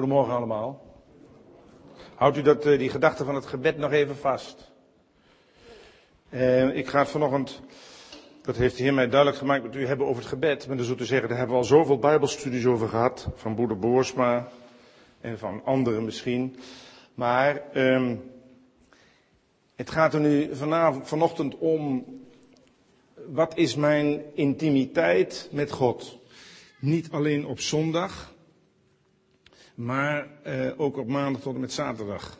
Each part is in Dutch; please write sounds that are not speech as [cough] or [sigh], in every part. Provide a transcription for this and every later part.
Goedemorgen allemaal. Houdt u dat, eh, die gedachte van het gebed nog even vast. Uh, ik ga het vanochtend, dat heeft de Heer mij duidelijk gemaakt, met u hebben over het gebed. Maar dan zult u zeggen, daar hebben we al zoveel bijbelstudies over gehad. Van broeder Boersma en van anderen misschien. Maar um, het gaat er nu vanavond, vanochtend om, wat is mijn intimiteit met God? Niet alleen op zondag, maar uh, ook op maandag tot en met zaterdag.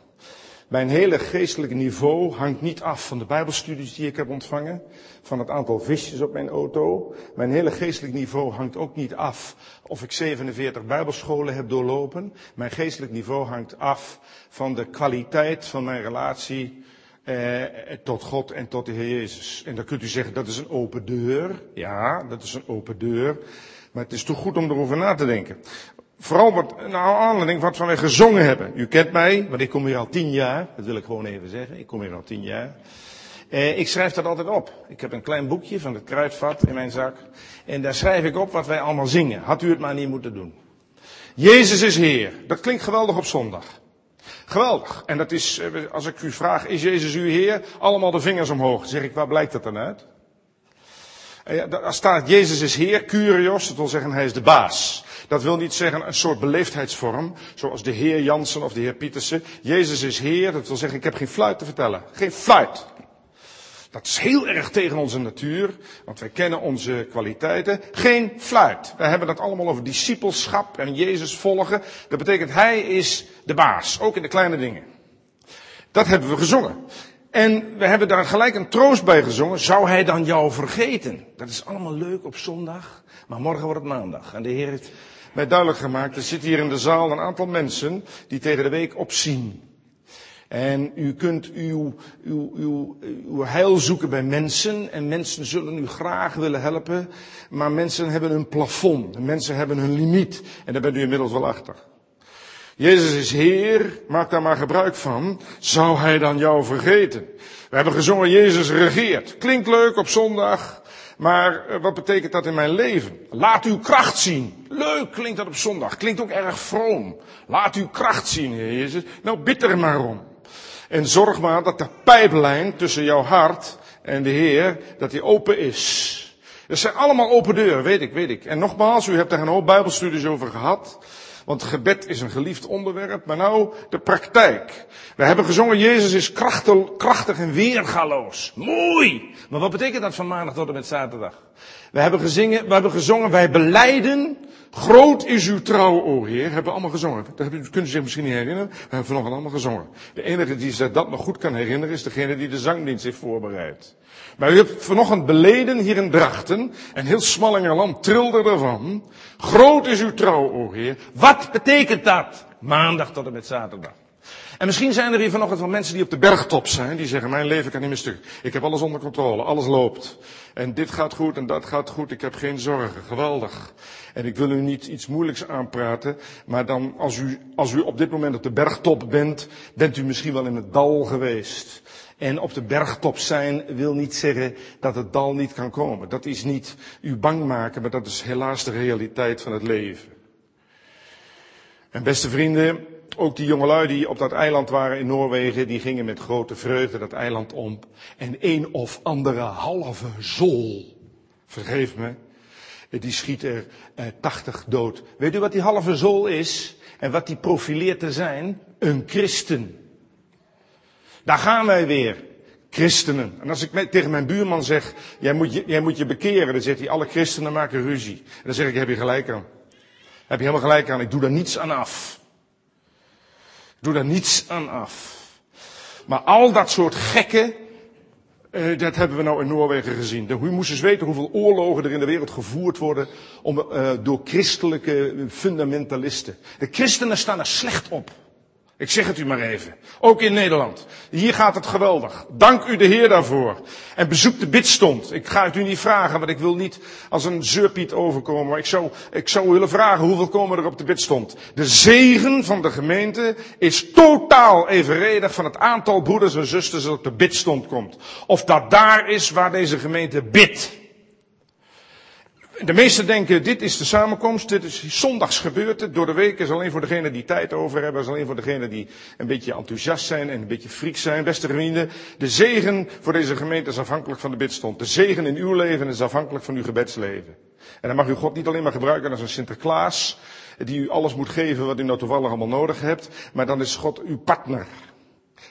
Mijn hele geestelijke niveau hangt niet af van de Bijbelstudies die ik heb ontvangen, van het aantal visjes op mijn auto. Mijn hele geestelijk niveau hangt ook niet af of ik 47 Bijbelscholen heb doorlopen. Mijn geestelijk niveau hangt af van de kwaliteit van mijn relatie eh, tot God en tot de Heer Jezus. En dan kunt u zeggen dat is een open deur. Ja, dat is een open deur. Maar het is toch goed om erover na te denken. Vooral wat, nou, aanleiding wat wij gezongen hebben. U kent mij, want ik kom hier al tien jaar. Dat wil ik gewoon even zeggen. Ik kom hier al tien jaar. Eh, ik schrijf dat altijd op. Ik heb een klein boekje van het kruidvat in mijn zak. En daar schrijf ik op wat wij allemaal zingen. Had u het maar niet moeten doen. Jezus is Heer. Dat klinkt geweldig op zondag. Geweldig. En dat is, eh, als ik u vraag, is Jezus uw Heer? Allemaal de vingers omhoog. Zeg ik, waar blijkt dat dan uit? Eh, daar staat, Jezus is Heer, Curios, dat wil zeggen hij is de baas. Dat wil niet zeggen een soort beleefdheidsvorm, zoals de Heer Jansen of de Heer Pietersen. Jezus is Heer, dat wil zeggen ik heb geen fluit te vertellen. Geen fluit. Dat is heel erg tegen onze natuur, want wij kennen onze kwaliteiten. Geen fluit. Wij hebben dat allemaal over discipelschap en Jezus volgen. Dat betekent hij is de baas, ook in de kleine dingen. Dat hebben we gezongen. En we hebben daar gelijk een troost bij gezongen. Zou hij dan jou vergeten? Dat is allemaal leuk op zondag, maar morgen wordt het maandag. En de Heer heeft mij duidelijk gemaakt, er zit hier in de zaal een aantal mensen die tegen de week opzien. En u kunt uw, uw, uw, uw heil zoeken bij mensen en mensen zullen u graag willen helpen, maar mensen hebben een plafond, mensen hebben hun limiet en daar bent u inmiddels wel achter. Jezus is Heer, maak daar maar gebruik van. Zou Hij dan jou vergeten? We hebben gezongen, Jezus regeert. Klinkt leuk op zondag, maar eh, wat betekent dat in mijn leven? Laat uw kracht zien. Leuk klinkt dat op zondag. Klinkt ook erg vroom. Laat uw kracht zien, Heer Jezus. Nou, bid er maar om. En zorg maar dat de pijplijn tussen jouw hart en de Heer, dat die open is. Dat zijn allemaal open deuren, weet ik, weet ik. En nogmaals, u hebt daar een hoop bijbelstudies over gehad. Want gebed is een geliefd onderwerp, maar nou de praktijk. We hebben gezongen, Jezus is krachtig, en weergaloos. Mooi! Maar wat betekent dat van maandag tot en met zaterdag? We hebben, gezingen, we hebben gezongen, wij beleiden, groot is uw trouw, o Heer. Hebben we allemaal gezongen. Dat kunt u zich misschien niet herinneren. We hebben vanochtend allemaal gezongen. De enige die zich dat nog goed kan herinneren is degene die de zangdienst heeft voorbereid. Maar u hebt vanochtend beleden hier in Drachten. En heel Smallingerland trilde ervan. Groot is uw trouw, o Heer. Wat betekent dat? Maandag tot en met zaterdag. En misschien zijn er hier vanochtend wel mensen die op de bergtop zijn. Die zeggen, mijn leven kan niet meer stuk. Ik heb alles onder controle. Alles loopt. En dit gaat goed en dat gaat goed. Ik heb geen zorgen. Geweldig. En ik wil u niet iets moeilijks aanpraten. Maar dan, als u, als u op dit moment op de bergtop bent, bent u misschien wel in het dal geweest. En op de bergtop zijn wil niet zeggen dat het dal niet kan komen. Dat is niet u bang maken, maar dat is helaas de realiteit van het leven. En beste vrienden, ook die jongelui die op dat eiland waren in Noorwegen, die gingen met grote vreugde dat eiland om. En een of andere halve zol, vergeef me, die schiet er eh, 80 dood. Weet u wat die halve zol is? En wat die profileert te zijn? Een christen. Daar gaan wij weer. Christenen. En als ik tegen mijn buurman zeg, jij moet, je, jij moet je bekeren, dan zegt hij, alle christenen maken ruzie. En dan zeg ik, heb je gelijk aan. Heb je helemaal gelijk aan, ik doe daar niets aan af. Ik doe daar niets aan af. Maar al dat soort gekken, uh, dat hebben we nou in Noorwegen gezien. U moest eens weten hoeveel oorlogen er in de wereld gevoerd worden om, uh, door christelijke fundamentalisten. De christenen staan er slecht op. Ik zeg het u maar even. Ook in Nederland. Hier gaat het geweldig. Dank u de Heer daarvoor. En bezoek de bidstond. Ik ga het u niet vragen, want ik wil niet als een zeurpiet overkomen. Maar ik zou, ik zou willen vragen, hoeveel komen er op de bidstond? De zegen van de gemeente is totaal evenredig van het aantal broeders en zusters dat op de bidstond komt. Of dat daar is waar deze gemeente bidt. De meesten denken, dit is de samenkomst, dit is zondags gebeurd. het. Door de week is alleen voor degenen die tijd over hebben, is alleen voor degenen die een beetje enthousiast zijn en een beetje freak zijn. Beste vrienden, de zegen voor deze gemeente is afhankelijk van de bidstond. De zegen in uw leven is afhankelijk van uw gebedsleven. En dan mag u God niet alleen maar gebruiken als een Sinterklaas, die u alles moet geven wat u nou toevallig allemaal nodig hebt, maar dan is God uw partner.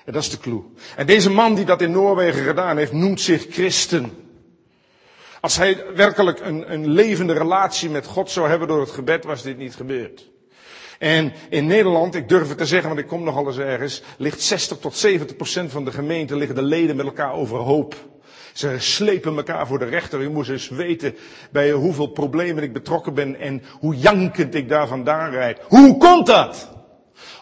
En dat is de clue. En deze man die dat in Noorwegen gedaan heeft, noemt zich christen. Als hij werkelijk een, een levende relatie met God zou hebben door het gebed, was dit niet gebeurd. En in Nederland, ik durf het te zeggen, want ik kom nogal eens ergens, ligt 60 tot 70 procent van de gemeente, liggen de leden met elkaar overhoop. Ze slepen elkaar voor de rechter. U moest eens weten bij hoeveel problemen ik betrokken ben en hoe jankend ik daar vandaan rijd. Hoe komt dat?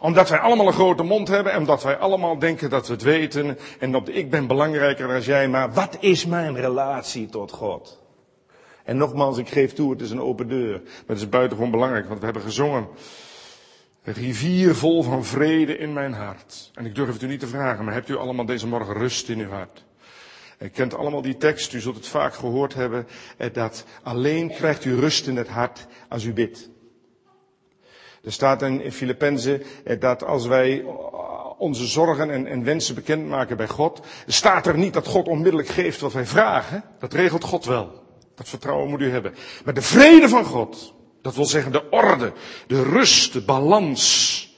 Omdat wij allemaal een grote mond hebben en omdat wij allemaal denken dat we het weten en dat ik ben belangrijker dan jij, maar wat is mijn relatie tot God? En nogmaals, ik geef toe, het is een open deur, maar het is buitengewoon belangrijk, want we hebben gezongen. Een rivier vol van vrede in mijn hart. En ik durf het u niet te vragen, maar hebt u allemaal deze morgen rust in uw hart? U kent allemaal die tekst, u zult het vaak gehoord hebben, eh, dat alleen krijgt u rust in het hart als u bidt. Er staat in Filippenzen eh, dat als wij eh, onze zorgen en, en, wensen bekendmaken bij God, staat er niet dat God onmiddellijk geeft wat wij vragen. Dat regelt God wel. Dat vertrouwen moet u hebben. Maar de vrede van God, dat wil zeggen de orde, de rust, de balans,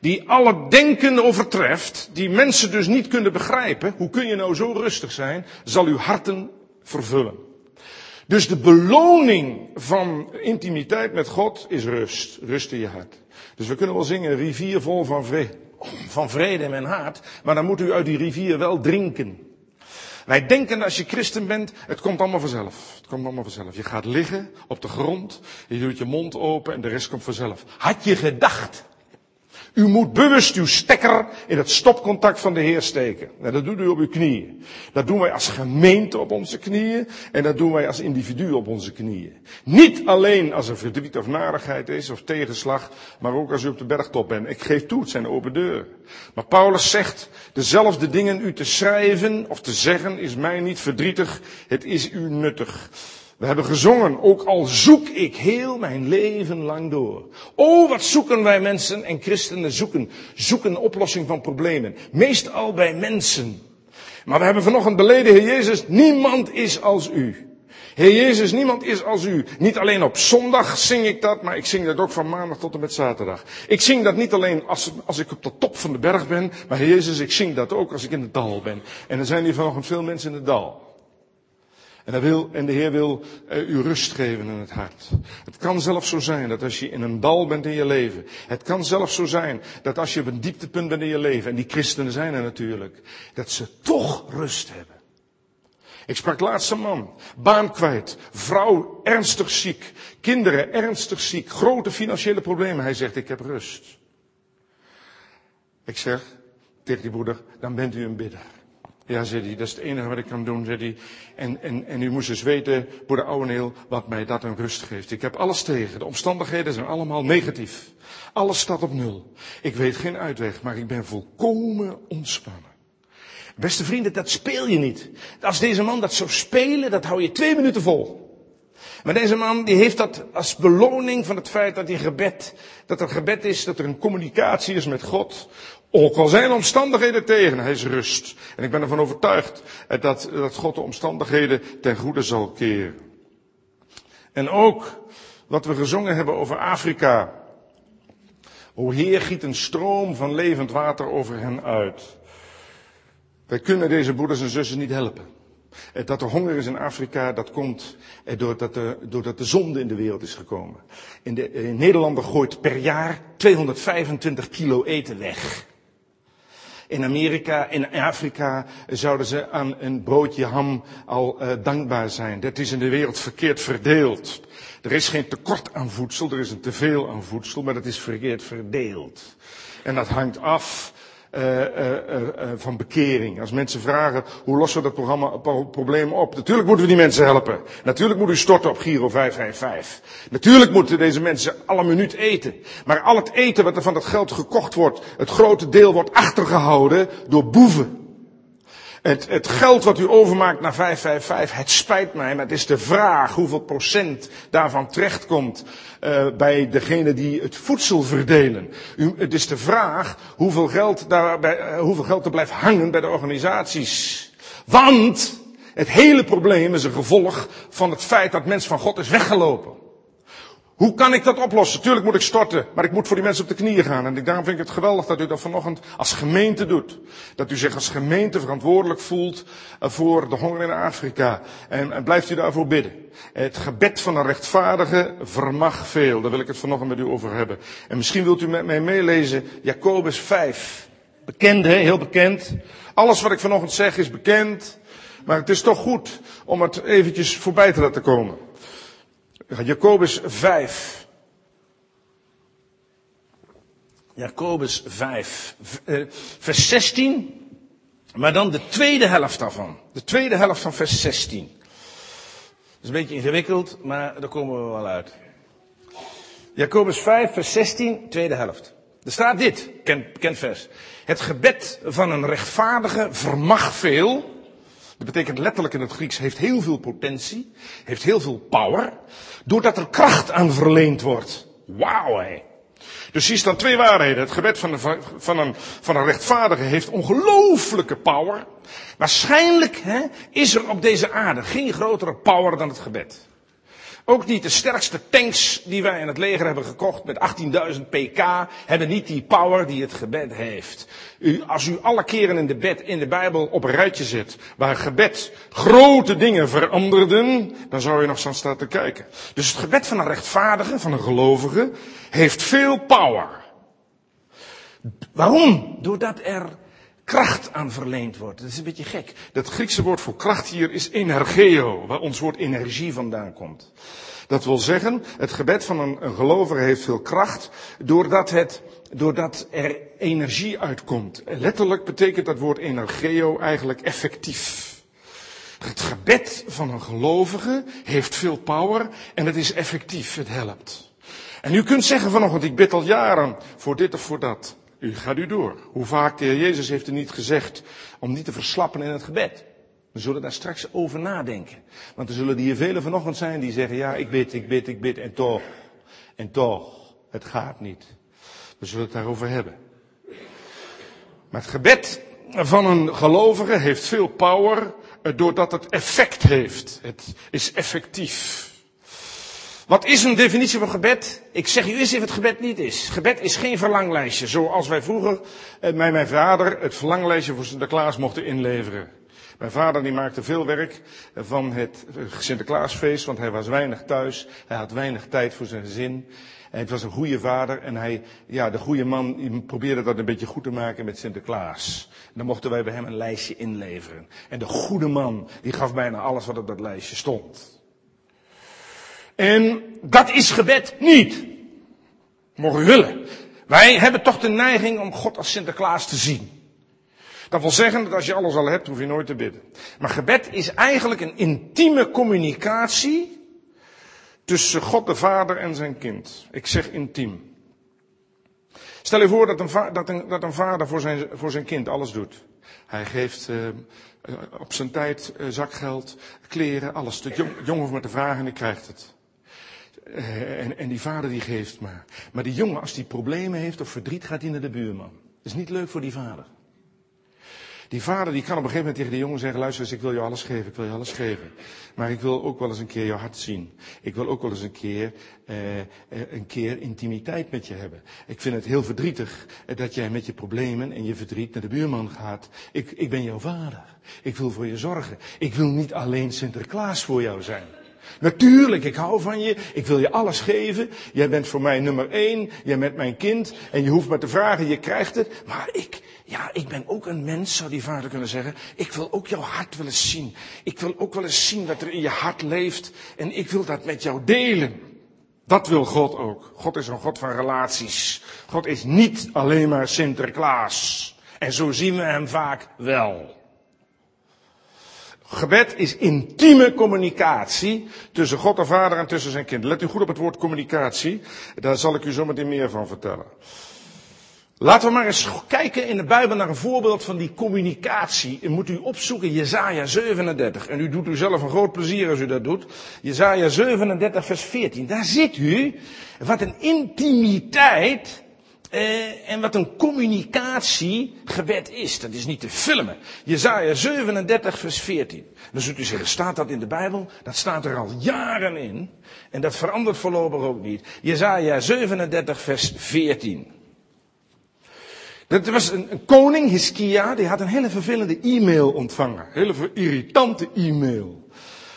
die alle denken overtreft, die mensen dus niet kunnen begrijpen, hoe kun je nou zo rustig zijn, zal uw harten vervullen. Dus de beloning van intimiteit met God is rust. Rust in je hart. Dus we kunnen wel zingen, rivier vol van vrede, van vrede in mijn hart. Maar dan moet u uit die rivier wel drinken. Wij denken als je christen bent, het komt allemaal vanzelf. Het komt allemaal vanzelf. Je gaat liggen op de grond, je doet je mond open en de rest komt vanzelf. Had je gedacht u moet bewust uw stekker in het stopcontact van de Heer steken. Nou, dat doet u op uw knieën. Dat doen wij als gemeente op onze knieën. En dat doen wij als individu op onze knieën. Niet alleen als er verdriet of narigheid is of tegenslag, maar ook als u op de bergtop bent. Ik geef toe, het zijn open deuren. Maar Paulus zegt, dezelfde dingen u te schrijven of te zeggen is mij niet verdrietig, het is u nuttig. We hebben gezongen, ook al zoek ik heel mijn leven lang door. Oh, wat zoeken wij mensen en christenen zoeken. Zoeken oplossing van problemen. Meestal bij mensen. Maar we hebben vanochtend beleden, Heer Jezus, niemand is als u. Heer Jezus, niemand is als u. Niet alleen op zondag zing ik dat, maar ik zing dat ook van maandag tot en met zaterdag. Ik zing dat niet alleen als, als ik op de top van de berg ben, maar Heer Jezus, ik zing dat ook als ik in het dal ben. En er zijn hier vanochtend veel mensen in het dal. En, wil, en de Heer wil uh, u rust geven in het hart. Het kan zelfs zo zijn dat als je in een dal bent in je leven. Het kan zelfs zo zijn dat als je op een dieptepunt bent in je leven. En die christenen zijn er natuurlijk. Dat ze toch rust hebben. Ik sprak laatst een man. Baan kwijt. Vrouw ernstig ziek. Kinderen ernstig ziek. Grote financiële problemen. Hij zegt ik heb rust. Ik zeg tegen die broeder, dan bent u een bidder. Ja, zei dat is het enige wat ik kan doen, zei. En, en, en u moest dus weten, broeder Ouweneel, wat mij dat een rust geeft. Ik heb alles tegen. De omstandigheden zijn allemaal negatief. Alles staat op nul. Ik weet geen uitweg, maar ik ben volkomen ontspannen. Beste vrienden, dat speel je niet. Als deze man dat zou spelen, dat hou je twee minuten vol. Maar deze man die heeft dat als beloning van het feit dat hij gebed, dat er gebed is, dat er een communicatie is met God. Ook al zijn omstandigheden tegen, hij is rust. En ik ben ervan overtuigd dat, dat God de omstandigheden ten goede zal keren. En ook wat we gezongen hebben over Afrika. O Heer, giet een stroom van levend water over hen uit. Wij kunnen deze broeders en zussen niet helpen. Dat er honger is in Afrika, dat komt doordat de, doordat de zonde in de wereld is gekomen. In, de, in Nederland gooit per jaar 225 kilo eten weg. In Amerika, in Afrika zouden ze aan een broodje ham al uh, dankbaar zijn. Dat is in de wereld verkeerd verdeeld. Er is geen tekort aan voedsel, er is een teveel aan voedsel, maar dat is verkeerd verdeeld. En dat hangt af uh, uh, van bekering. Als mensen vragen, hoe lossen we dat programma, probleem op? Natuurlijk moeten we die mensen helpen. Natuurlijk moet u storten op Giro 555. Natuurlijk moeten deze mensen alle minuut eten. Maar al het eten wat er van dat geld gekocht wordt, het grote deel wordt achtergehouden door boeven. Het, het geld wat u overmaakt naar 555, het spijt mij, maar het is de vraag hoeveel procent daarvan terechtkomt uh, bij degene die het voedsel verdelen. U, het is de vraag hoeveel geld, daarbij, uh, hoeveel geld er blijft hangen bij de organisaties. Want het hele probleem is een gevolg van het feit dat mens van God is weggelopen. Hoe kan ik dat oplossen? Tuurlijk moet ik storten, maar ik moet voor die mensen op de knieën gaan. En daarom vind ik het geweldig dat u dat vanochtend als gemeente doet. Dat u zich als gemeente verantwoordelijk voelt eh, voor de honger in Afrika. En, en blijft u daarvoor bidden. Het gebed van een rechtvaardige vermag veel. Daar wil ik het vanochtend met u over hebben. En misschien wilt u met mij meelezen Jacobus 5. Bekend, hè? Heel bekend. Alles wat ik vanochtend zeg is bekend. Maar het is toch goed om het eventjes voorbij te laten komen. Jacobus 5. Jacobus 5, eh, vers 16, maar dan de tweede helft daarvan. De tweede helft van vers 16. Dat is een beetje ingewikkeld, maar daar komen we wel uit. Jacobus 5, vers 16, tweede helft. Er staat dit, bekend vers. Het gebed van een rechtvaardige vermag veel. Dat betekent letterlijk in het Grieks heeft heel veel potentie, heeft heel veel power, doordat er kracht aan verleend wordt. Wauw hé. Dus hier staan twee waarheden. Het gebed van een, van een, van een rechtvaardige heeft ongelooflijke power. Waarschijnlijk hè, is er op deze aarde geen grotere power dan het gebed. Ook niet de sterkste tanks die wij in het leger hebben gekocht met 18.000 pk hebben niet die power die het gebed heeft. U, als u alle keren in de, bed, in de Bijbel op een rijtje zit waar gebed grote dingen veranderden, dan zou je nog staan staan te kijken. Dus het gebed van een rechtvaardige, van een gelovige, heeft veel power. Waarom? Doordat er kracht aan verleend wordt. Dat is een beetje gek. Dat Griekse woord voor kracht hier is energeo, waar ons woord energie vandaan komt. Dat wil zeggen, het gebed van een, gelovige heeft veel kracht, doordat, het, doordat er energie uitkomt. Letterlijk betekent dat woord energeo eigenlijk effectief. Het gebed van een gelovige heeft veel power en het is effectief, het helpt. En u kunt zeggen vanochtend, ik bid al jaren voor dit of voor dat. U gaat u door. Hoe vaak de Heer Jezus heeft er niet gezegd om niet te verslappen in het gebed. We zullen daar straks over nadenken. Want er zullen hier velen vanochtend zijn die zeggen, ja, ik bid, ik bid, ik bid, en toch, en toch, het gaat niet. We zullen het daarover hebben. Maar het gebed van een gelovige heeft veel power, doordat het effect heeft. Het is effectief. Wat is een definitie van gebed? Ik zeg u eens even het gebed niet is. Gebed is geen verlanglijstje, zoals wij vroeger met eh, mijn vader het verlanglijstje voor Sinterklaas mochten inleveren. Mijn vader die maakte veel werk van het Sinterklaasfeest, want hij was weinig thuis. Hij had weinig tijd voor zijn gezin. Het was een goede vader en hij, ja, de goede man, die probeerde dat een beetje goed te maken met Sinterklaas. En dan mochten wij bij hem een lijstje inleveren. En de goede man, die gaf bijna alles wat op dat lijstje stond. En dat is gebed niet. Mogen we willen. Wij hebben toch de neiging om God als Sinterklaas te zien. Dat wil zeggen dat als je alles al hebt, hoef je nooit te bidden. Maar gebed is eigenlijk een intieme communicatie tussen God de Vader en zijn kind. Ik zeg intiem. Stel je voor dat een, dat een, dat een vader voor zijn, voor zijn kind alles doet. Hij geeft uh, op zijn tijd uh, zakgeld, kleren, alles. De jong, jong hoeft maar te vragen en hij krijgt het. Uh, en, en die vader die geeft maar. Maar die jongen, als die problemen heeft of verdriet, gaat hij naar de buurman. Dat is niet leuk voor die vader. Die vader die kan op een gegeven moment tegen de jongen zeggen, luister eens, ik wil je alles geven, ik wil je alles geven. Maar ik wil ook wel eens een keer jouw hart zien. Ik wil ook wel eens een keer, eh, een keer intimiteit met je hebben. Ik vind het heel verdrietig dat jij met je problemen en je verdriet naar de buurman gaat. Ik, ik ben jouw vader. Ik wil voor je zorgen. Ik wil niet alleen Sinterklaas voor jou zijn. Natuurlijk, ik hou van je. Ik wil je alles geven. Jij bent voor mij nummer één. Jij bent mijn kind. En je hoeft maar te vragen, je krijgt het. Maar ik, ja, ik ben ook een mens, zou die vader kunnen zeggen. Ik wil ook jouw hart willen zien. Ik wil ook wel eens zien wat er in je hart leeft. En ik wil dat met jou delen. Dat wil God ook. God is een God van relaties. God is niet alleen maar Sinterklaas. En zo zien we hem vaak wel. Gebed is intieme communicatie tussen God de Vader en tussen zijn kind. Let u goed op het woord communicatie. Daar zal ik u zometeen meer van vertellen. Laten we maar eens kijken in de Bijbel naar een voorbeeld van die communicatie. En moet u opzoeken Jezaja 37. En u doet u zelf een groot plezier als u dat doet. Jezaja 37 vers 14. Daar zit u. Wat een intimiteit eh, en wat een communicatiegebed is. Dat is niet te filmen. Jezaja 37 vers 14. Dan zult u zeggen, staat dat in de Bijbel? Dat staat er al jaren in. En dat verandert voorlopig ook niet. Jezaja 37 vers 14. Er was een, een, koning, Hiskia, die had een hele vervelende e-mail ontvangen. Hele irritante e-mail.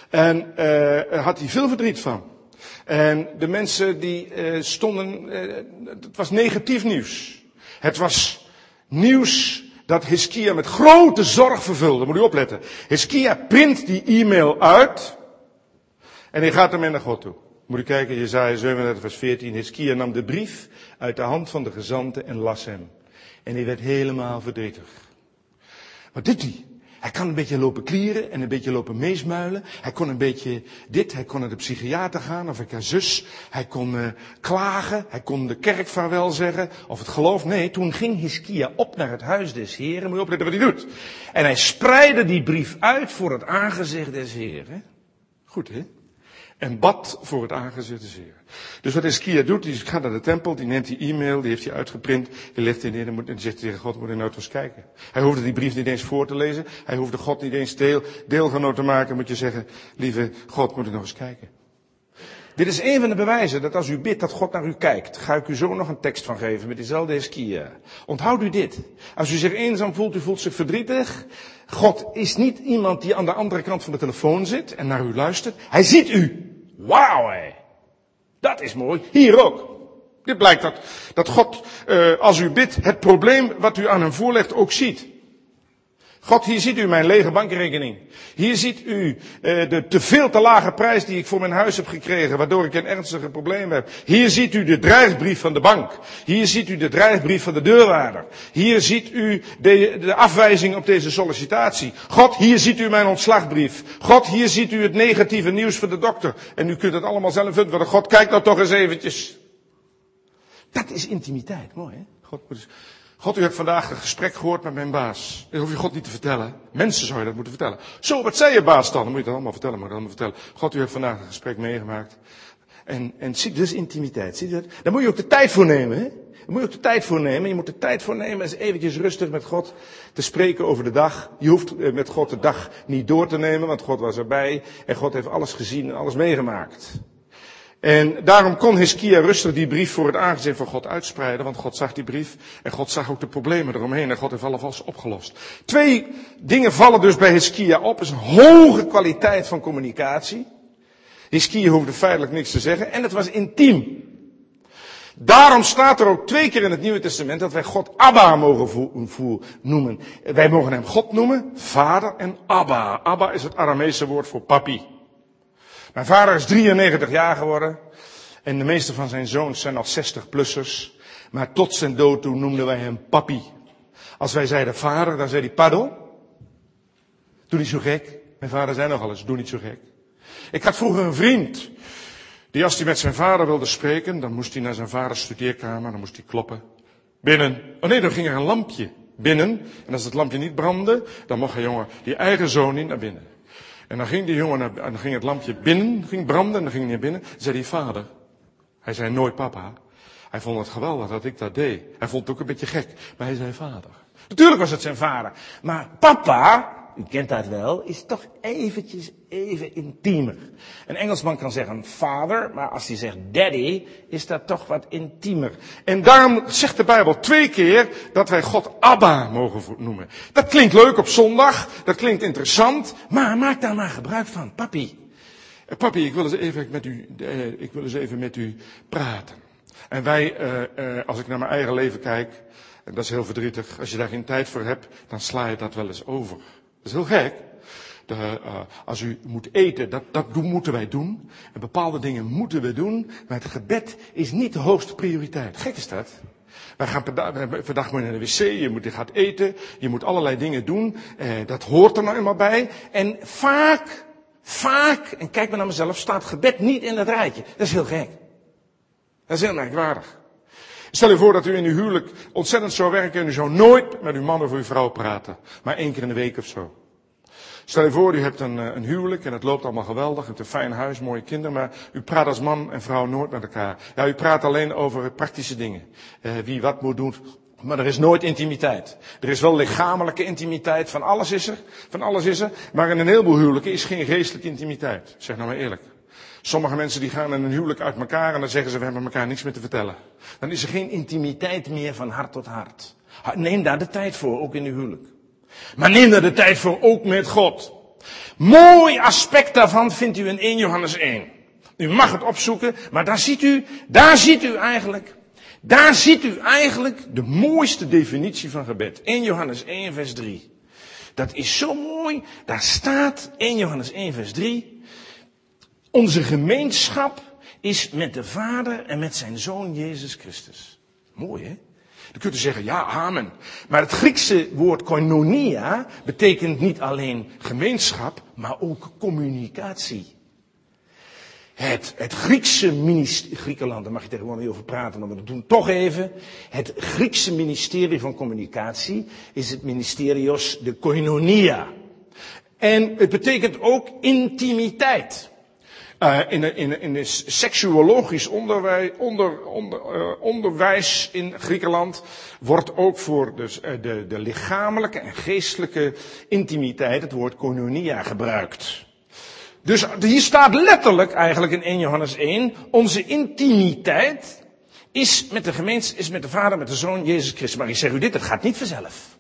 En uh, had hij veel verdriet van. En de mensen die uh, stonden, uh, het was negatief nieuws. Het was nieuws dat Hiskia met grote zorg vervulde. Moet u opletten. Hiskia print die e-mail uit. En hij gaat ermee naar God toe. Moet u kijken, Jezaja 37 vers 14. Hiskia nam de brief uit de hand van de gezanten en las hem. En hij werd helemaal verdrietig. Wat doet hij? Hij kan een beetje lopen klieren en een beetje lopen meesmuilen. Hij kon een beetje dit, hij kon naar de psychiater gaan of ik een zus. Hij kon uh, klagen, hij kon de kerk vaarwel zeggen of het geloof. Nee, toen ging Hiskia op naar het huis des Heren. Moet je opletten wat hij doet. En hij spreidde die brief uit voor het aangezicht des Heren. Goed hè? En bad voor het aangezicht des. Dus wat Hiskia doet, die gaat naar de tempel, die neemt die e-mail, die heeft hij uitgeprint, die legt hij neer en, moet, zegt tegen God, moet je nou eens kijken. Hij hoefde die brief niet eens voor te lezen, hij hoefde God niet eens deel, deelgenoot te maken, moet je zeggen, lieve God, moet ik nog eens kijken. Dit is een van de bewijzen dat als u bidt dat God naar u kijkt, ga ik u zo nog een tekst van geven met diezelfde Hiskia. Onthoud u dit. Als u zich eenzaam voelt, u voelt zich verdrietig, God is niet iemand die aan de andere kant van de telefoon zit en naar u luistert. Hij ziet u. Wauw, hé. Dat is mooi. Hier ook. Dit blijkt dat, dat God, uh, als u bidt, het probleem wat u aan hem voorlegt ook ziet. God, hier ziet u mijn lege bankrekening. Hier ziet u uh, de te veel te lage prijs die ik voor mijn huis heb gekregen, waardoor ik een ernstige probleem heb. Hier ziet u de dreigbrief van de bank. Hier ziet u de dreigbrief van de deurwaarder. Hier ziet u de, de afwijzing op deze sollicitatie. God, hier ziet u mijn ontslagbrief. God, hier ziet u het negatieve nieuws van de dokter. En u kunt het allemaal zelf invullen. God, kijk nou toch eens eventjes. Dat is intimiteit. Mooi hè? God moet eens... God, u hebt vandaag een gesprek gehoord met mijn baas. Dat hoef je God niet te vertellen. Mensen zou je dat moeten vertellen. Zo, wat zei je baas dan? Dan moet je het allemaal vertellen, maar dan allemaal vertellen. God, u hebt vandaag een gesprek meegemaakt. En, en zie, dus intimiteit. Zie dat? Daar moet je ook de tijd voor nemen, hè? Daar moet je ook de tijd voor nemen. Je moet de tijd voor nemen eens eventjes rustig met God te spreken over de dag. Je hoeft eh, met God de dag niet door te nemen, want God was erbij. En God heeft alles gezien en alles meegemaakt. En daarom kon Hiskia rustig die brief voor het aangezicht van God uitspreiden, want God zag die brief en God zag ook de problemen eromheen en God heeft alvast opgelost. Twee dingen vallen dus bij Hiskia op. is een hoge kwaliteit van communicatie. Hiskia hoefde feitelijk niks te zeggen en het was intiem. Daarom staat er ook twee keer in het Nieuwe Testament dat wij God Abba mogen noemen. Wij mogen hem God noemen, vader en Abba. Abba is het Aramese woord voor papi. Mijn vader is 93 jaar geworden. En de meeste van zijn zoons zijn al 60-plussers. Maar tot zijn dood toe noemden wij hem papi. Als wij zeiden vader, dan zei hij pardon. Doe niet zo gek. Mijn vader zei nogal eens, doe niet zo gek. Ik had vroeger een vriend. Die als hij met zijn vader wilde spreken, dan moest hij naar zijn vaders studeerkamer, dan moest hij kloppen. Binnen. Oh nee, dan ging er een lampje binnen. En als het lampje niet brandde, dan mocht hij jongen die eigen zoon niet naar binnen. En dan ging die jongen naar, dan ging het lampje binnen, ging branden, en dan ging hij naar binnen. zei hij vader. Hij zei nooit papa. Hij vond het geweldig dat ik dat deed. Hij vond het ook een beetje gek, maar hij zei vader. Natuurlijk was het zijn vader. Maar papa, u kent dat wel, is toch eventjes even intiemer. Een Engelsman kan zeggen vader, maar als hij zegt daddy, is dat toch wat intiemer. En daarom zegt de Bijbel twee keer dat wij God Abba mogen noemen. Dat klinkt leuk op zondag, dat klinkt interessant, maar maak daar maar gebruik van, papi. Eh, papi, ik wil eens even met u, eh, ik wil eens even met u praten. En wij, eh, als ik naar mijn eigen leven kijk, en dat is heel verdrietig, als je daar geen tijd voor hebt, dan sla je dat wel eens over. Is heel gek. De, uh, als u moet eten, dat, dat doen, moeten wij doen. En bepaalde dingen moeten we doen. Maar het gebed is niet de hoogste prioriteit. Gek is dat. Wij gaan dag moet naar de wc, je, moet, je gaat eten, je moet allerlei dingen doen. Eh, dat hoort er nou eenmaal bij. En vaak, vaak, en kijk maar naar mezelf, staat gebed niet in dat rijtje. Dat is heel gek. Dat is heel merkwaardig. Stel je voor dat u in uw huwelijk ontzettend zou werken en u zou nooit met uw man of uw vrouw praten. Maar één keer in de week of zo. Stel je voor, u hebt een, eh, een huwelijk en het loopt allemaal geweldig. U hebt een fijn huis, mooie kinderen, maar u praat als man en vrouw nooit met elkaar. Ja, u praat alleen over praktische dingen. Uh, wie wat moet doen. Maar er is nooit intimiteit. Er is wel lichamelijke intimiteit, van alles is er. Van alles is er. Maar in een heleboel huwelijken is geen geestelijke intimiteit. Zeg nou maar eerlijk. Sommige mensen die gaan in een huwelijk uit elkaar en dan zeggen ze we hebben elkaar niks meer te vertellen. Dan is er geen intimiteit meer van hart tot hart. Neem daar de tijd voor, ook in uw huwelijk. Maar neem daar de tijd voor, ook met God. Mooi aspect daarvan vindt u in 1 Johannes 1. U mag het opzoeken, maar daar ziet u, daar ziet u eigenlijk, daar ziet u eigenlijk de mooiste definitie van gebed. 1 Johannes 1 vers 3. Dat is zo mooi, daar staat 1 Johannes 1 vers 3. Onze gemeenschap is met de Vader en met zijn Zoon Jezus Christus. Mooi hè? Dan kunt u zeggen, ja, amen. Maar het Griekse woord koinonia betekent niet alleen gemeenschap, maar ook communicatie. Het, het Griekse ministerie, Griekenland, daar mag je tegenwoordig niet over praten, maar we doen toch even. Het Griekse ministerie van communicatie is het ministerios de koinonia. En het betekent ook intimiteit. Uh, in, in, in seksuologisch onderwijs, onder, onder, uh, onderwijs in Griekenland wordt ook voor dus, uh, de, de lichamelijke en geestelijke intimiteit het woord koinonia gebruikt. Dus hier staat letterlijk eigenlijk in 1 Johannes 1, onze intimiteit is met de gemeente, is met de Vader, met de Zoon, Jezus Christus. Maar ik zeg u dit, het gaat niet vanzelf.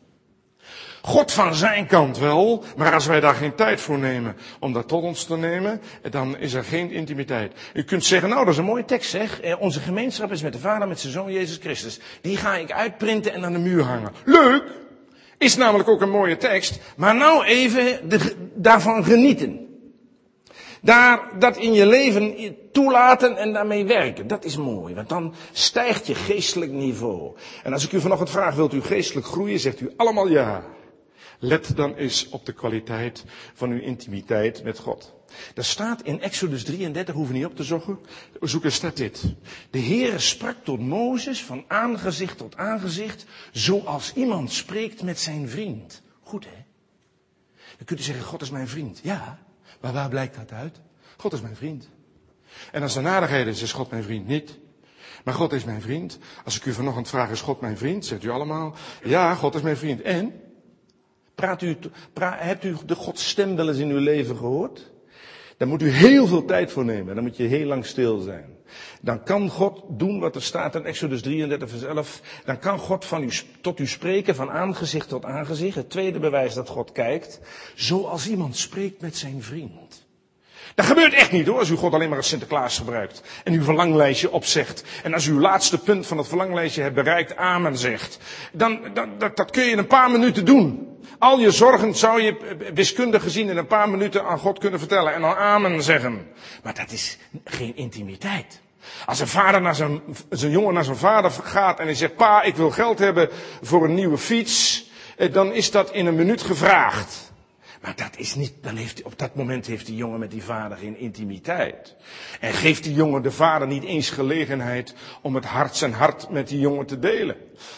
God van zijn kant wel, maar als wij daar geen tijd voor nemen om dat tot ons te nemen, dan is er geen intimiteit. U kunt zeggen, nou dat is een mooie tekst zeg, eh, onze gemeenschap is met de Vader, met zijn Zoon Jezus Christus. Die ga ik uitprinten en aan de muur hangen. Leuk! Is namelijk ook een mooie tekst, maar nou even daarvan genieten. Daar, dat in je leven toelaten en daarmee werken. Dat is mooi, want dan stijgt je geestelijk niveau. En als ik u vanochtend vraag, wilt u geestelijk groeien, zegt u allemaal ja. Let dan eens op de kwaliteit van uw intimiteit met God. Er staat in Exodus 33, hoeven niet op te zoeken, zoeken staat dit. De Heere sprak tot Mozes van aangezicht tot aangezicht, zoals iemand spreekt met zijn vriend. Goed hè? Dan kunt u zeggen, God is mijn vriend. Ja, maar waar blijkt dat uit? God is mijn vriend. En als er nadigheid is, is God mijn vriend niet. Maar God is mijn vriend. Als ik u vanochtend vraag, is God mijn vriend? Zegt u allemaal, ja, God is mijn vriend. En? Praat u, pra, hebt u de Gods stem wel eens in uw leven gehoord? Daar moet u heel veel tijd voor nemen. Dan moet je heel lang stil zijn. Dan kan God doen wat er staat in Exodus 33 vers 11. Dan kan God van u, tot u spreken van aangezicht tot aangezicht. Het tweede bewijs dat God kijkt. Zoals iemand spreekt met zijn vriend. Dat gebeurt echt niet hoor, als u God alleen maar als Sinterklaas gebruikt. En uw verlanglijstje opzegt. En als u uw laatste punt van het verlanglijstje hebt bereikt, amen zegt. Dan, dan dat, dat kun je in een paar minuten doen. Al je zorgen zou je wiskundig gezien in een paar minuten aan God kunnen vertellen en dan amen zeggen. Maar dat is geen intimiteit. Als een vader naar zijn, zijn jongen naar zijn vader gaat en hij zegt, pa, ik wil geld hebben voor een nieuwe fiets, eh, dan is dat in een minuut gevraagd. Maar dat is niet, dan heeft, op dat moment heeft die jongen met die vader geen intimiteit. En geeft die jongen de vader niet eens gelegenheid om het hart zijn hart met die jongen te delen.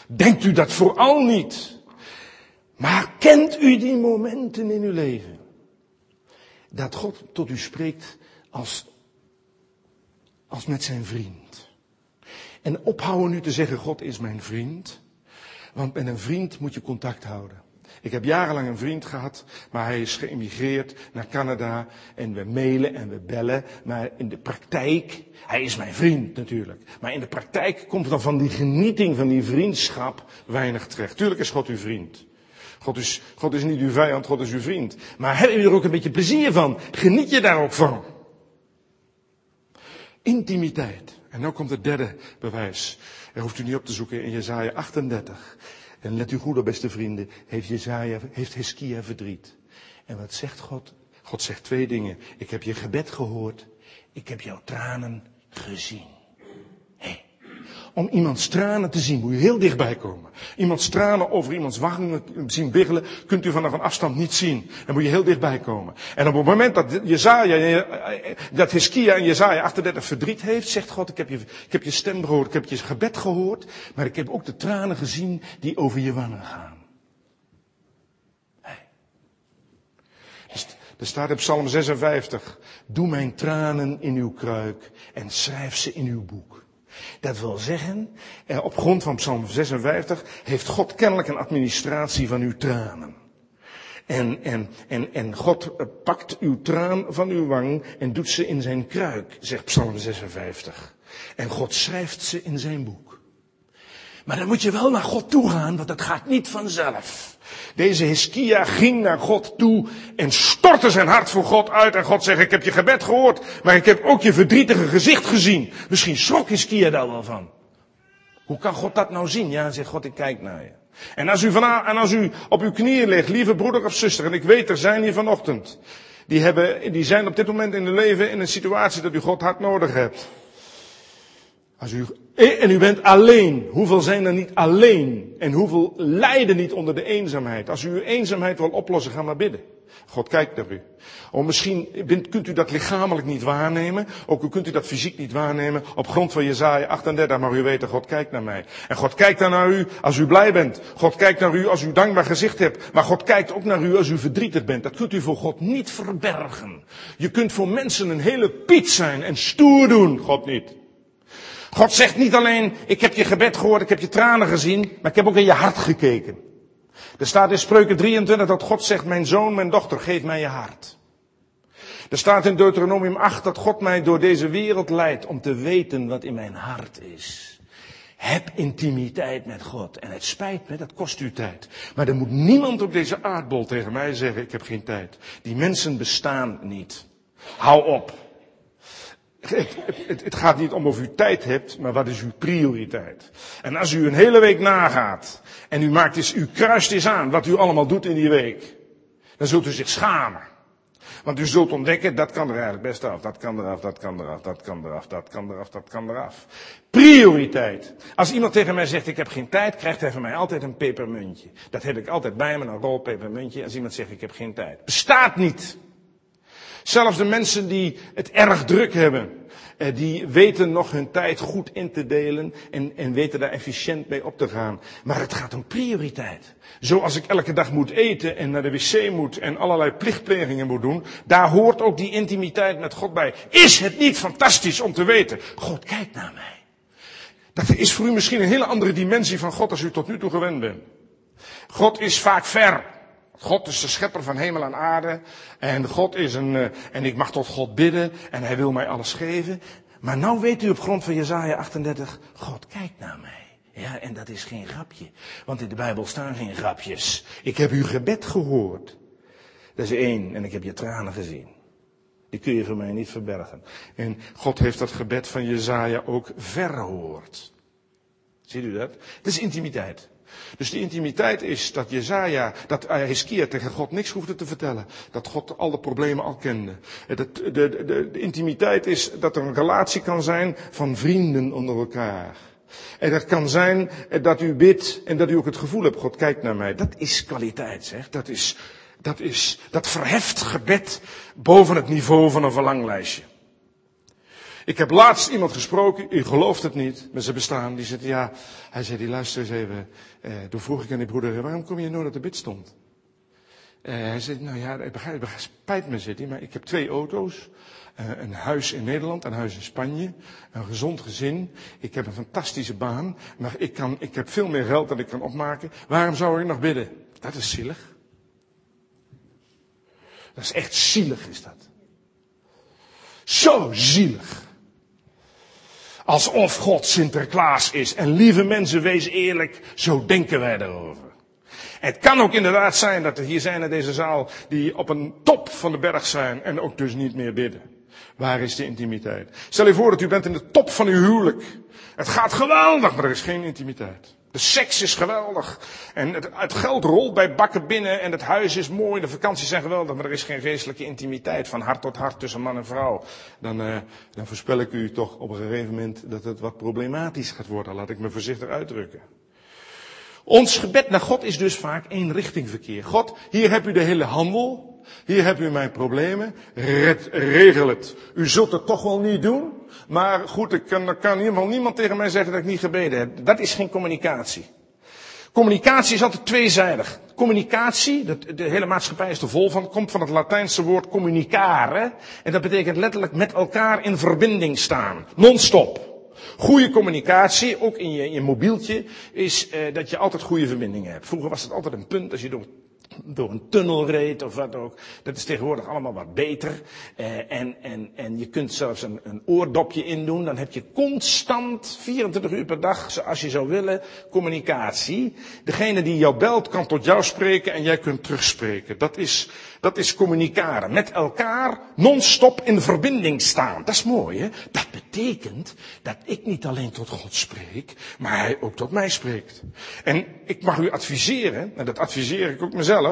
Denkt u dat vooral niet? Maar kent u die momenten in uw leven? Dat God tot u spreekt als, als met zijn vriend. En ophouden nu te zeggen, God is mijn vriend. Want met een vriend moet je contact houden. Ik heb jarenlang een vriend gehad, maar hij is geëmigreerd naar Canada en we mailen en we bellen. Maar in de praktijk, hij is mijn vriend natuurlijk. Maar in de praktijk komt dan van die genieting van die vriendschap weinig terecht. Tuurlijk is God uw vriend. God is, God is niet uw vijand, God is uw vriend. Maar heb je er ook een beetje plezier van? Geniet je daar ook van? Intimiteit. En nu komt het derde bewijs. Daar hoeft u niet op te zoeken in Jezaja 38. En let u goed op, beste vrienden, heeft Jezaja, heeft Hiskia verdriet. En wat zegt God? God zegt twee dingen. Ik heb je gebed gehoord. Ik heb jouw tranen gezien. Om iemands tranen te zien, moet u heel dichtbij komen. Iemands tranen over iemands wangen zien biggelen, kunt u vanaf een afstand niet zien. Dan moet je heel dichtbij komen. En op het moment dat Jezaja, dat Hiskia en Jezaja 38 verdriet heeft, zegt God, ik heb, je, ik heb je stem gehoord, ik heb je gebed gehoord, maar ik heb ook de tranen gezien die over je wangen gaan. Hey. Er staat in Psalm 56, doe mijn tranen in uw kruik en schrijf ze in uw boek. Dat wil zeggen, eh, op grond van Psalm 56 heeft God kennelijk een administratie van uw tranen. En, en, en, en God eh, pakt uw traan van uw wang en doet ze in zijn kruik, zegt Psalm 56. En God schrijft ze in zijn boek. Maar dan moet je wel naar God toe gaan, want dat gaat niet vanzelf. Deze Hiskia ging naar God toe en stortte zijn hart voor God uit. En God zegt, ik heb je gebed gehoord, maar ik heb ook je verdrietige gezicht gezien. Misschien schrok Hiskia daar wel van. Hoe kan God dat nou zien? Ja, zegt God, ik kijk naar je. En als u, van, en als u op uw knieën ligt, lieve broeder of zuster, en ik weet, er zijn hier vanochtend, die, hebben, die zijn op dit moment in hun leven in een situatie dat u God hard nodig hebt. Als u, en u bent alleen. Hoeveel zijn er niet alleen? En hoeveel lijden niet onder de eenzaamheid? Als u uw eenzaamheid wil oplossen, ga maar bidden. God kijkt naar u. Of misschien kunt u dat lichamelijk niet waarnemen. Ook kunt u dat fysiek niet waarnemen. Op grond van Jezaja 38 maar u weten, God kijkt naar mij. En God kijkt dan naar u als u blij bent. God kijkt naar u als u dankbaar gezicht hebt. Maar God kijkt ook naar u als u verdrietig bent. Dat kunt u voor God niet verbergen. Je kunt voor mensen een hele piet zijn en stoer doen. God niet. God zegt niet alleen, ik heb je gebed gehoord, ik heb je tranen gezien, maar ik heb ook in je hart gekeken. Er staat in Spreuken 23 dat God zegt, mijn zoon, mijn dochter, geef mij je hart. Er staat in Deuteronomium 8 dat God mij door deze wereld leidt om te weten wat in mijn hart is. Heb intimiteit met God. En het spijt me, dat kost u tijd. Maar er moet niemand op deze aardbol tegen mij zeggen, ik heb geen tijd. Die mensen bestaan niet. Hou op. Het, het, gaat niet om of u tijd hebt, maar wat is uw prioriteit? En als u een hele week nagaat en u maakt eens, u kruist eens aan wat u allemaal doet in die week, dan zult u zich schamen. Want u zult ontdekken, dat kan er eigenlijk best af, dat kan eraf, dat kan eraf, dat kan eraf, dat kan eraf, dat kan eraf. Prioriteit. Als iemand tegen mij zegt, ik heb geen tijd, krijgt hij van mij altijd een pepermuntje. Dat heb ik altijd bij me, een rol pepermuntje, als iemand zegt, ik heb geen tijd. Bestaat niet. Zelfs de mensen die het erg druk hebben, eh, die weten nog hun tijd goed in te delen en, en weten daar efficiënt mee op te gaan. Maar het gaat om prioriteit. Zoals ik elke dag moet eten en naar de wc moet en allerlei plichtplegingen moet doen, daar hoort ook die intimiteit met God bij. Is het niet fantastisch om te weten, God kijkt naar mij. Dat is voor u misschien een hele andere dimensie van God als u tot nu toe gewend bent. God is vaak ver. God is de schepper van hemel en aarde. En God is een, uh, en ik mag tot God bidden. En hij wil mij alles geven. Maar nou weet u op grond van Jezaja 38, God kijkt naar mij. Ja, en dat is geen grapje. Want in de Bijbel staan geen grapjes. Ik heb uw gebed gehoord. Dat is één. En ik heb je tranen gezien. Die kun je voor mij niet verbergen. En God heeft dat gebed van Jezaja ook verhoord. Ziet u dat? Het is intimiteit. Dus de intimiteit is dat Jezaja, dat Hiskia tegen God niks hoefde te vertellen. Dat God alle problemen al kende. De, de, de, de, intimiteit is dat er een relatie kan zijn van vrienden onder elkaar. En dat kan zijn dat u bidt en dat u ook het gevoel hebt, God kijkt naar mij. Dat is kwaliteit, zeg. Dat is, dat is, dat verheft gebed boven het niveau van een verlanglijstje. Ik heb laatst iemand gesproken, u gelooft het niet, maar ze bestaan. Die zegt, ja, hij zei, die luister eens even. Eh, toen vroeg ik aan die broeder, waarom kom je nooit op de bid stond? Eh, hij zei, nou ja, ik begrijp, het spijt me, zit hij, maar ik heb twee auto's. Uh, een huis in Nederland, een huis in Spanje. Een gezond gezin. Ik heb een fantastische baan. Maar ik, kan, ik heb veel meer geld dan ik kan opmaken. Waarom zou ik nog bidden? Dat is zielig. Dat is echt zielig, is dat. Zo zielig. Alsof God Sinterklaas is. En lieve mensen, wees eerlijk, zo denken wij erover. Het kan ook inderdaad zijn dat er hier zijn in deze zaal die op een top van de berg zijn en ook dus niet meer bidden. Waar is de intimiteit? Stel je voor dat u bent in de top van uw huwelijk. Het gaat geweldig, maar er is geen intimiteit. De seks is geweldig. En het, het, geld rolt bij bakken binnen en het huis is mooi. De vakanties zijn geweldig, maar er is geen geestelijke intimiteit van hart tot hart tussen man en vrouw. Dan, uh, dan voorspel ik u toch op een gegeven moment dat het wat problematisch gaat worden. Laat ik me voorzichtig uitdrukken. Ons gebed naar God is dus vaak eenrichtingverkeer. God, hier heb u de hele handel. Hier heb u mijn problemen. Red, regel het. U zult het toch wel niet doen. Maar goed, er kan, er kan geval niemand tegen mij zeggen dat ik niet gebeden heb. Dat is geen communicatie. Communicatie is altijd tweezijdig. Communicatie, de, de hele maatschappij is er vol van, komt van het Latijnse woord communicare. En dat betekent letterlijk met elkaar in verbinding staan. Non-stop. Goede communicatie, ook in je, in je mobieltje, is eh, dat je altijd goede verbindingen hebt. Vroeger was het altijd een punt als je door door een tunnel reed of wat ook. Dat is tegenwoordig allemaal wat beter. Eh, en, en, en je kunt zelfs een, een oordopje indoen. Dan heb je constant, 24 uur per dag, zoals je zou willen, communicatie. Degene die jou belt kan tot jou spreken en jij kunt terugspreken. Dat is, dat is communicaren. Met elkaar non-stop in verbinding staan. Dat is mooi, hè? Dat betekent dat ik niet alleen tot God spreek, maar Hij ook tot mij spreekt. En ik mag u adviseren, en dat adviseer ik ook mezelf,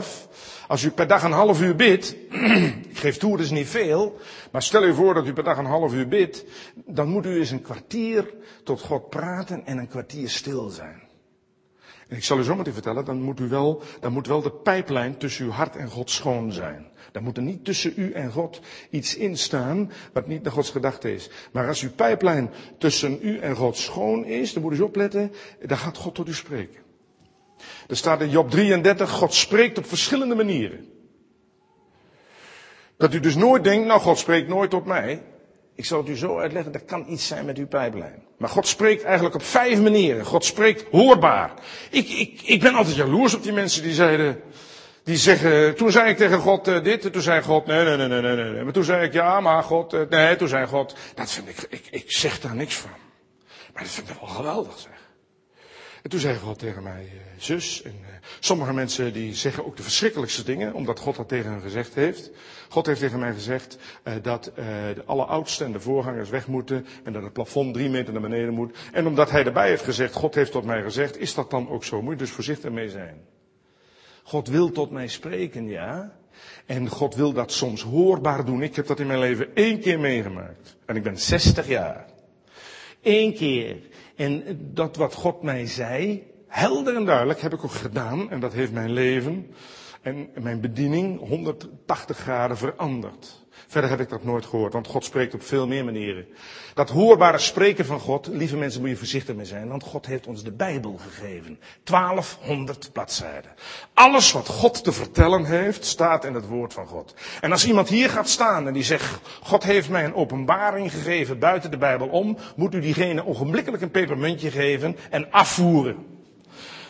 als u per dag een half uur bidt, [clears throat] ik geef toe, dat niet veel, maar stel u voor dat u per dag een half uur bidt, dan moet u eens een kwartier tot God praten en een kwartier stil zijn. En ik zal u zo meteen vertellen, dan moet, u wel, dan moet wel de pijplijn tussen uw hart en God schoon zijn. Dan moet er niet tussen u en God iets instaan wat niet naar Gods gedachte is. Maar als uw pijplijn tussen u en God schoon is, dan moet u eens opletten, dan gaat God tot u spreken. Er staat in Job 33, God spreekt op verschillende manieren. Dat u dus nooit denkt, nou God spreekt nooit tot mij. Ik zal het u zo uitleggen, dat kan iets zijn met uw pijplijn. Maar God spreekt eigenlijk op vijf manieren. God spreekt hoorbaar. Ik, ik, ik ben altijd jaloers op die mensen die zeiden, die zeggen, toen zei ik tegen God uh, dit, toen zei God, nee, nee, nee, nee, nee, nee. Maar toen zei ik, ja, maar God, uh, nee, toen zei God, dat vind ik, ik, zeg daar niks van. Maar dat vind ik wel geweldig. En toen zei God tegen mij, uh, zus, en sommige mensen die zeggen ook de verschrikkelijkste dingen, omdat God dat tegen hen gezegd heeft. God heeft tegen mij gezegd uh, dat de alleroudsten en de voorgangers weg moeten en dat het plafond drie meter naar beneden moet. En omdat hij erbij heeft gezegd, God heeft tot mij gezegd, is dat dan ook zo? Moet je dus voorzichtig mee zijn. God wil tot mij spreken, ja. En God wil dat soms hoorbaar doen. Ik heb dat in mijn leven één keer meegemaakt. En ik ben 60 jaar. Eén keer. En dat wat God mij zei, helder en duidelijk, heb ik ook gedaan. En dat heeft mijn leven en mijn bediening 180 graden veranderd. Verder heb ik dat nooit gehoord, want God spreekt op veel meer manieren. Dat hoorbare spreken van God, lieve mensen, moet je voorzichtig mee zijn, want God heeft ons de Bijbel gegeven. 1200 bladzijden. Alles wat God te vertellen heeft, staat in het woord van God. En als iemand hier gaat staan en die zegt, God heeft mij een openbaring gegeven buiten de Bijbel om, moet u diegene ogenblikkelijk een pepermuntje geven en afvoeren.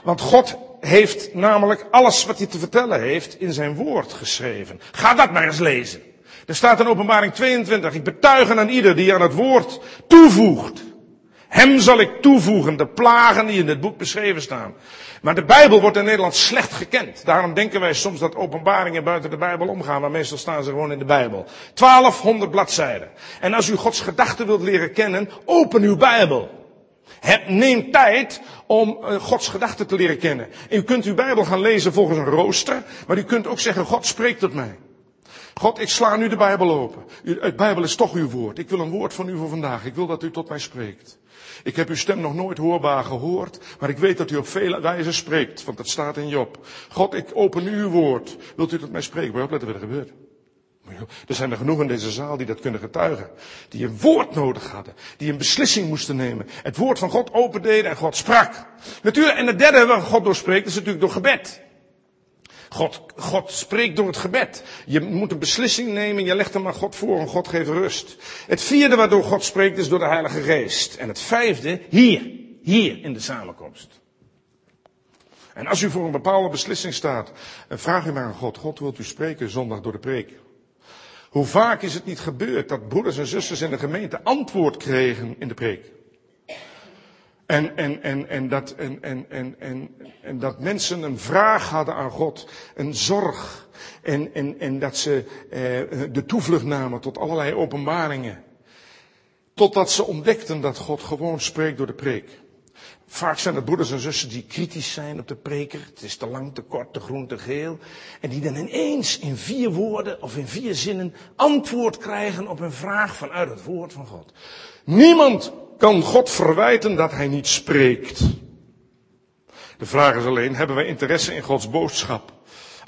Want God heeft namelijk alles wat hij te vertellen heeft in zijn woord geschreven. Ga dat maar eens lezen. Er staat in openbaring 22, ik betuig aan ieder die aan het woord toevoegt. Hem zal ik toevoegen, de plagen die in het boek beschreven staan. Maar de Bijbel wordt in Nederland slecht gekend. Daarom denken wij soms dat openbaringen buiten de Bijbel omgaan, maar meestal staan ze gewoon in de Bijbel. 1200 bladzijden. En als u Gods gedachten wilt leren kennen, open uw Bijbel. Neem tijd om uh, Gods gedachten te leren kennen. En u kunt uw Bijbel gaan lezen volgens een rooster, maar u kunt ook zeggen, God spreekt tot mij. God, ik sla nu de Bijbel open. Het Bijbel is toch uw woord. Ik wil een woord van u voor vandaag. Ik wil dat u tot mij spreekt. Ik heb uw stem nog nooit hoorbaar gehoord, maar ik weet dat u op vele wijzen spreekt, want dat staat in Job. God, ik open uw woord. Wilt u tot mij spreken? Maar opletten wat er gebeurt. Er zijn er genoeg in deze zaal die dat kunnen getuigen. Die een woord nodig hadden. Die een beslissing moesten nemen. Het woord van God opendeden en God sprak. Natuurlijk, en het derde waar God door spreekt is natuurlijk door gebed. God, God spreekt door het gebed. Je moet een beslissing nemen, je legt hem aan God voor en God geeft rust. Het vierde waardoor God spreekt is door de Heilige Geest. En het vijfde, hier, hier in de samenkomst. En als u voor een bepaalde beslissing staat, vraag u maar aan God, God wilt u spreken zondag door de preek. Hoe vaak is het niet gebeurd dat broeders en zusters in de gemeente antwoord kregen in de preek? En, en, en, en, dat, en, en, en, en, en dat mensen een vraag hadden aan God, een zorg. En, en, en dat ze eh, de toevlucht namen tot allerlei openbaringen. Totdat ze ontdekten dat God gewoon spreekt door de preek. Vaak zijn het broeders en zussen die kritisch zijn op de preker. Het is te lang, te kort, te groen, te geel. En die dan ineens in vier woorden of in vier zinnen antwoord krijgen op een vraag vanuit het woord van God. Niemand kan God verwijten dat hij niet spreekt. De vraag is alleen, hebben wij interesse in Gods boodschap?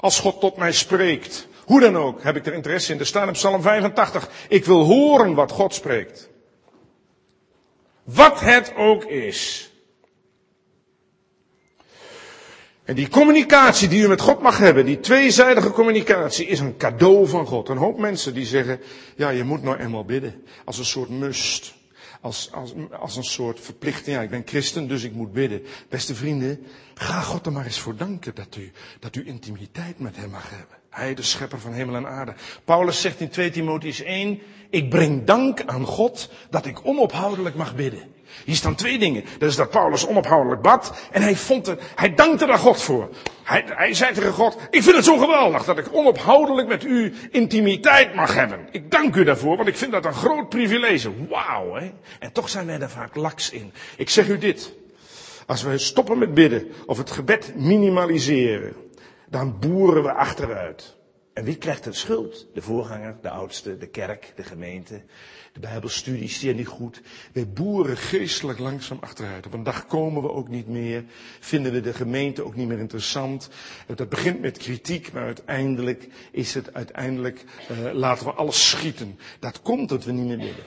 Als God tot mij spreekt, hoe dan ook, heb ik er interesse in. Er staat in Psalm 85, ik wil horen wat God spreekt. Wat het ook is. En die communicatie die u met God mag hebben, die tweezijdige communicatie, is een cadeau van God. Een hoop mensen die zeggen, ja, je moet nou eenmaal bidden. Als een soort must. Als, als, als een soort verplichting. Ja, ik ben christen, dus ik moet bidden. Beste vrienden, ga God er maar eens voor danken dat u, dat u intimiteit met hem mag hebben. Hij, de schepper van hemel en aarde. Paulus zegt in 2 Timotheus 1, ik breng dank aan God dat ik onophoudelijk mag bidden. Hier staan twee dingen. Dat is dat Paulus onophoudelijk bad. En hij vond er, hij dankte daar God voor. Hij, hij zei tegen God, ik vind het zo geweldig dat ik onophoudelijk met u intimiteit mag hebben. Ik dank u daarvoor, want ik vind dat een groot privilege. Wauw, hè. En toch zijn wij daar vaak laks in. Ik zeg u dit. Als wij stoppen met bidden, of het gebed minimaliseren, dan boeren we achteruit. En wie krijgt de schuld? De voorganger, de oudste, de kerk, de gemeente, de bijbelstudies, die niet goed. Wij boeren geestelijk langzaam achteruit. Op een dag komen we ook niet meer, vinden we de gemeente ook niet meer interessant. Dat begint met kritiek, maar uiteindelijk is het uiteindelijk, uh, laten we alles schieten. Dat komt dat we niet meer bidden.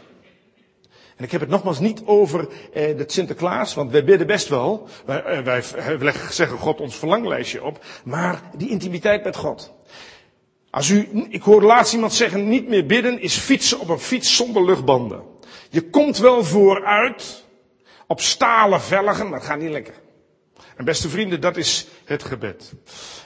En ik heb het nogmaals niet over eh, het Sinterklaas, want wij bidden best wel. Wij, eh, wij zeggen God ons verlanglijstje op. Maar die intimiteit met God. Als u, ik hoorde laatst iemand zeggen, niet meer bidden is fietsen op een fiets zonder luchtbanden. Je komt wel vooruit op stalen velgen, maar gaat niet lekker. En beste vrienden, dat is het gebed.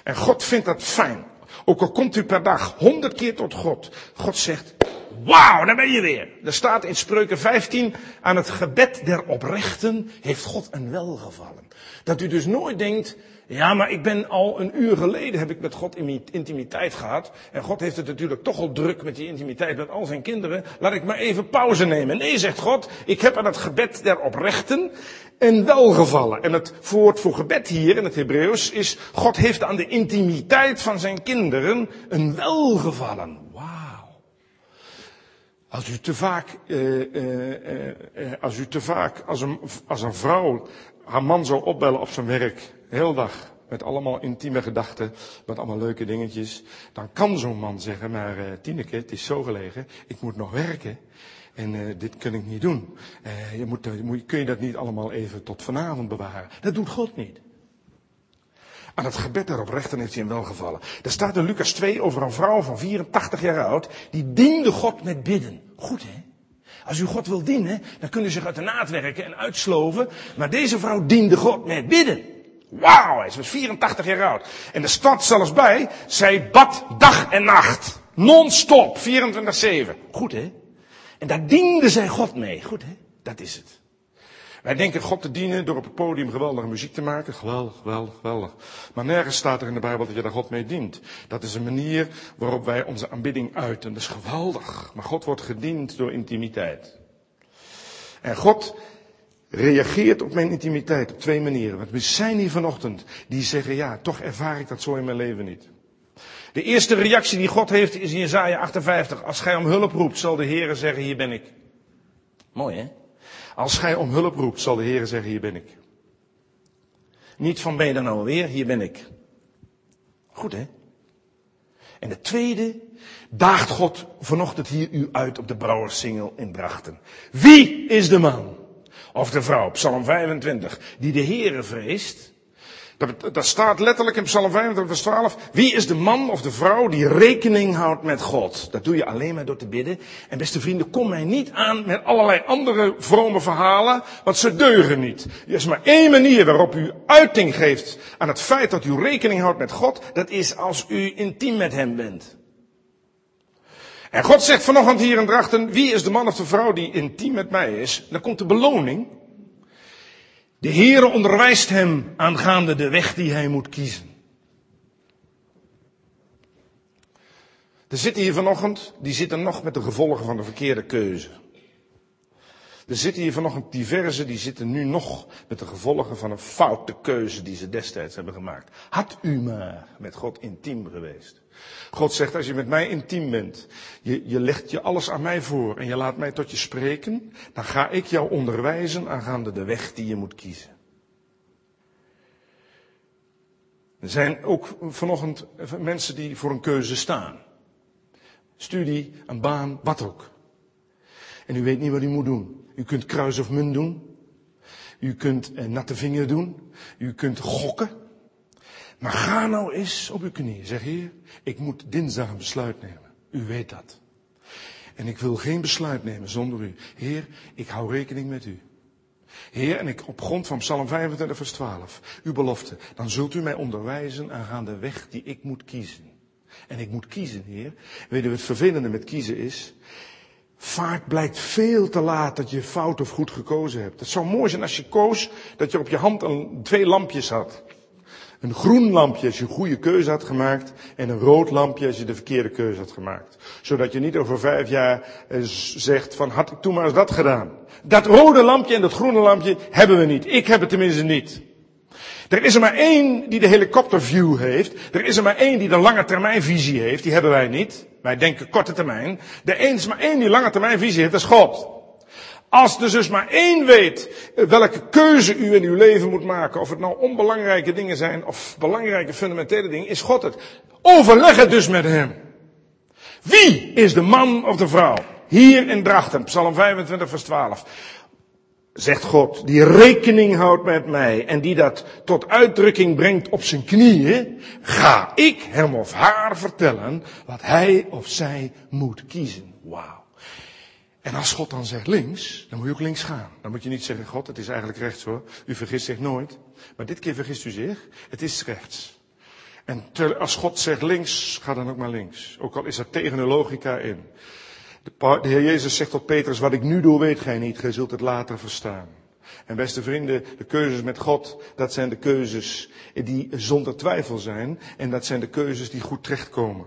En God vindt dat fijn. Ook al komt u per dag honderd keer tot God. God zegt, wauw, daar ben je weer. Er staat in Spreuken 15, aan het gebed der oprechten heeft God een welgevallen. Dat u dus nooit denkt, ja, maar ik ben al een uur geleden heb ik met God intimiteit gehad. En God heeft het natuurlijk toch al druk met die intimiteit met al zijn kinderen. Laat ik maar even pauze nemen. Nee, zegt God, ik heb aan het gebed der oprechten een welgevallen. En het woord voor gebed hier in het Hebreeuws is, God heeft aan de intimiteit van zijn kinderen een welgevallen. Wauw. Als u te vaak, uh, uh, uh, als u te vaak, als een, als een vrouw haar man zou opbellen op zijn werk, heel dag, met allemaal intieme gedachten, met allemaal leuke dingetjes, dan kan zo'n man zeggen, maar uh, Tineke, het is zo gelegen, ik moet nog werken. En uh, dit kan ik niet doen. Uh, je moet, kun je dat niet allemaal even tot vanavond bewaren? Dat doet God niet. Aan het gebed daarop rechten heeft hij hem wel gevallen. Er staat in Lucas 2 over een vrouw van 84 jaar oud, die diende God met bidden. Goed hè? Als u God wil dienen, dan kunt u zich uit de naad werken en uitsloven. Maar deze vrouw diende God met bidden. Wauw, hij was 84 jaar oud. En er staat zelfs bij, zij bad dag en nacht. Non-stop, 24-7. Goed hè? En daar diende zij God mee. Goed hè? Dat is het. Wij denken God te dienen door op het podium geweldige muziek te maken. Geweldig, geweldig, geweldig. Maar nergens staat er in de Bijbel dat je daar God mee dient. Dat is een manier waarop wij onze aanbidding uiten. Dat is geweldig. Maar God wordt gediend door intimiteit. En God reageert op mijn intimiteit op twee manieren. Want we zijn hier vanochtend die zeggen, ja, toch ervaar ik dat zo in mijn leven niet. De eerste reactie die God heeft is in Jezaja 58. Als gij om hulp roept, zal de Heer zeggen, hier ben ik. Mooi hè? Als gij om hulp roept, zal de Heer zeggen, hier ben ik. Niet van ben dan nou weer, hier ben ik. Goed hè? En de tweede, daagt God vanochtend hier u uit op de brouwersingel in Drachten. Wie is de man, of de vrouw, Psalm 25, die de Heere vreest dat, dat staat letterlijk in Psalm 25, vers 12. Wie is de man of de vrouw die rekening houdt met God? Dat doe je alleen maar door te bidden. En beste vrienden, kom mij niet aan met allerlei andere vrome verhalen, want ze deugen niet. Er is maar één manier waarop u uiting geeft aan het feit dat u rekening houdt met God. Dat is als u intiem met Hem bent. En God zegt vanochtend hier in Drachten, wie is de man of de vrouw die intiem met mij is? Dan komt de beloning. De Heere onderwijst hem aangaande de weg die hij moet kiezen. Er zitten hier vanochtend, die zitten nog met de gevolgen van de verkeerde keuze. Er zitten hier vanochtend diverse, die zitten nu nog met de gevolgen van een foute keuze die ze destijds hebben gemaakt. Had u maar met God intiem geweest. God zegt, als je met mij intiem bent, je, je legt je alles aan mij voor en je laat mij tot je spreken, dan ga ik jou onderwijzen aangaande de weg die je moet kiezen. Er zijn ook vanochtend mensen die voor een keuze staan. Studie, een baan, wat ook. En u weet niet wat u moet doen. U kunt kruis of munt doen. U kunt eh, natte vinger doen. U kunt gokken. Maar ga nou eens op uw knieën. Zeg heer, ik moet dinsdag een besluit nemen. U weet dat. En ik wil geen besluit nemen zonder u. Heer, ik hou rekening met u. Heer, en ik op grond van Psalm 25 vers 12, uw belofte, dan zult u mij onderwijzen aangaande de weg die ik moet kiezen. En ik moet kiezen, Heer. Weet u het vervelende met kiezen is? Vaak blijkt veel te laat dat je fout of goed gekozen hebt. Het zou mooi zijn als je koos dat je op je hand een, twee lampjes had. Een groen lampje als je een goede keuze had gemaakt en een rood lampje als je de verkeerde keuze had gemaakt. Zodat je niet over vijf jaar eh, zegt van had ik toen maar eens dat gedaan. Dat rode lampje en dat groene lampje hebben we niet. Ik heb het tenminste niet. Er is er maar één die de helikopterview heeft. Er is er maar één die de lange termijnvisie heeft. Die hebben wij niet. Wij denken korte termijn. Er is maar één die lange termijnvisie heeft. Dat is God. Als er dus maar één weet eh, welke keuze u in uw leven moet maken, of het nou onbelangrijke dingen zijn of belangrijke fundamentele dingen, is God het. Overleg het dus met hem. Wie is de man of de vrouw? Hier in Drachten, Psalm 25, vers 12 zegt God, die rekening houdt met mij en die dat tot uitdrukking brengt op zijn knieën, ga ik hem of haar vertellen wat hij of zij moet kiezen. Wauw. En als God dan zegt links, dan moet je ook links gaan. Dan moet je niet zeggen, God, het is eigenlijk rechts hoor. U vergist zich nooit. Maar dit keer vergist u zich. Het is rechts. En als God zegt links, ga dan ook maar links. Ook al is er tegen de logica in. De Heer Jezus zegt tot Petrus, wat ik nu doe weet gij niet, gij zult het later verstaan. En beste vrienden, de keuzes met God, dat zijn de keuzes die zonder twijfel zijn. En dat zijn de keuzes die goed terechtkomen.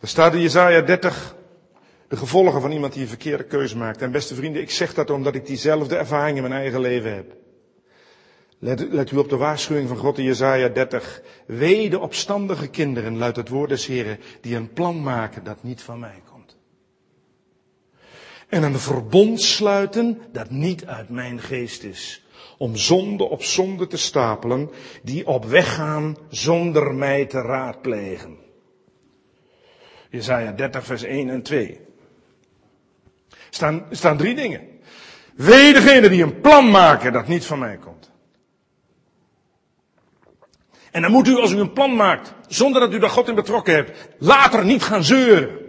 Er staat in Jezaja 30 de gevolgen van iemand die een verkeerde keuze maakt. En beste vrienden, ik zeg dat omdat ik diezelfde ervaring in mijn eigen leven heb. Let, let, u op de waarschuwing van God in Jezaja 30. Wee de opstandige kinderen, luidt het woord des Heren, die een plan maken dat niet van mij komt. En een verbond sluiten dat niet uit mijn geest is. Om zonde op zonde te stapelen, die op weg gaan zonder mij te raadplegen. Jezaja 30 vers 1 en 2. Staan, staan drie dingen. Wee degene die een plan maken dat niet van mij komt. En dan moet u, als u een plan maakt, zonder dat u daar God in betrokken hebt, later niet gaan zeuren.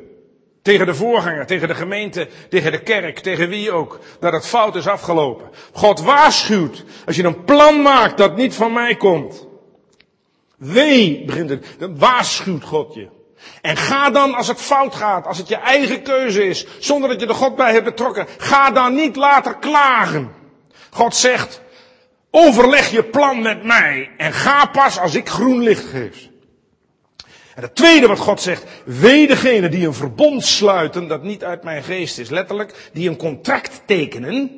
Tegen de voorganger, tegen de gemeente, tegen de kerk, tegen wie ook. Dat het fout is afgelopen. God waarschuwt. Als je een plan maakt dat niet van mij komt. Wee, begint het. Dan waarschuwt God je. En ga dan als het fout gaat, als het je eigen keuze is, zonder dat je er God bij hebt betrokken, ga dan niet later klagen. God zegt, overleg je plan met mij en ga pas als ik groen licht geef. En het tweede wat God zegt, wee degene die een verbond sluiten dat niet uit mijn geest is. Letterlijk, die een contract tekenen.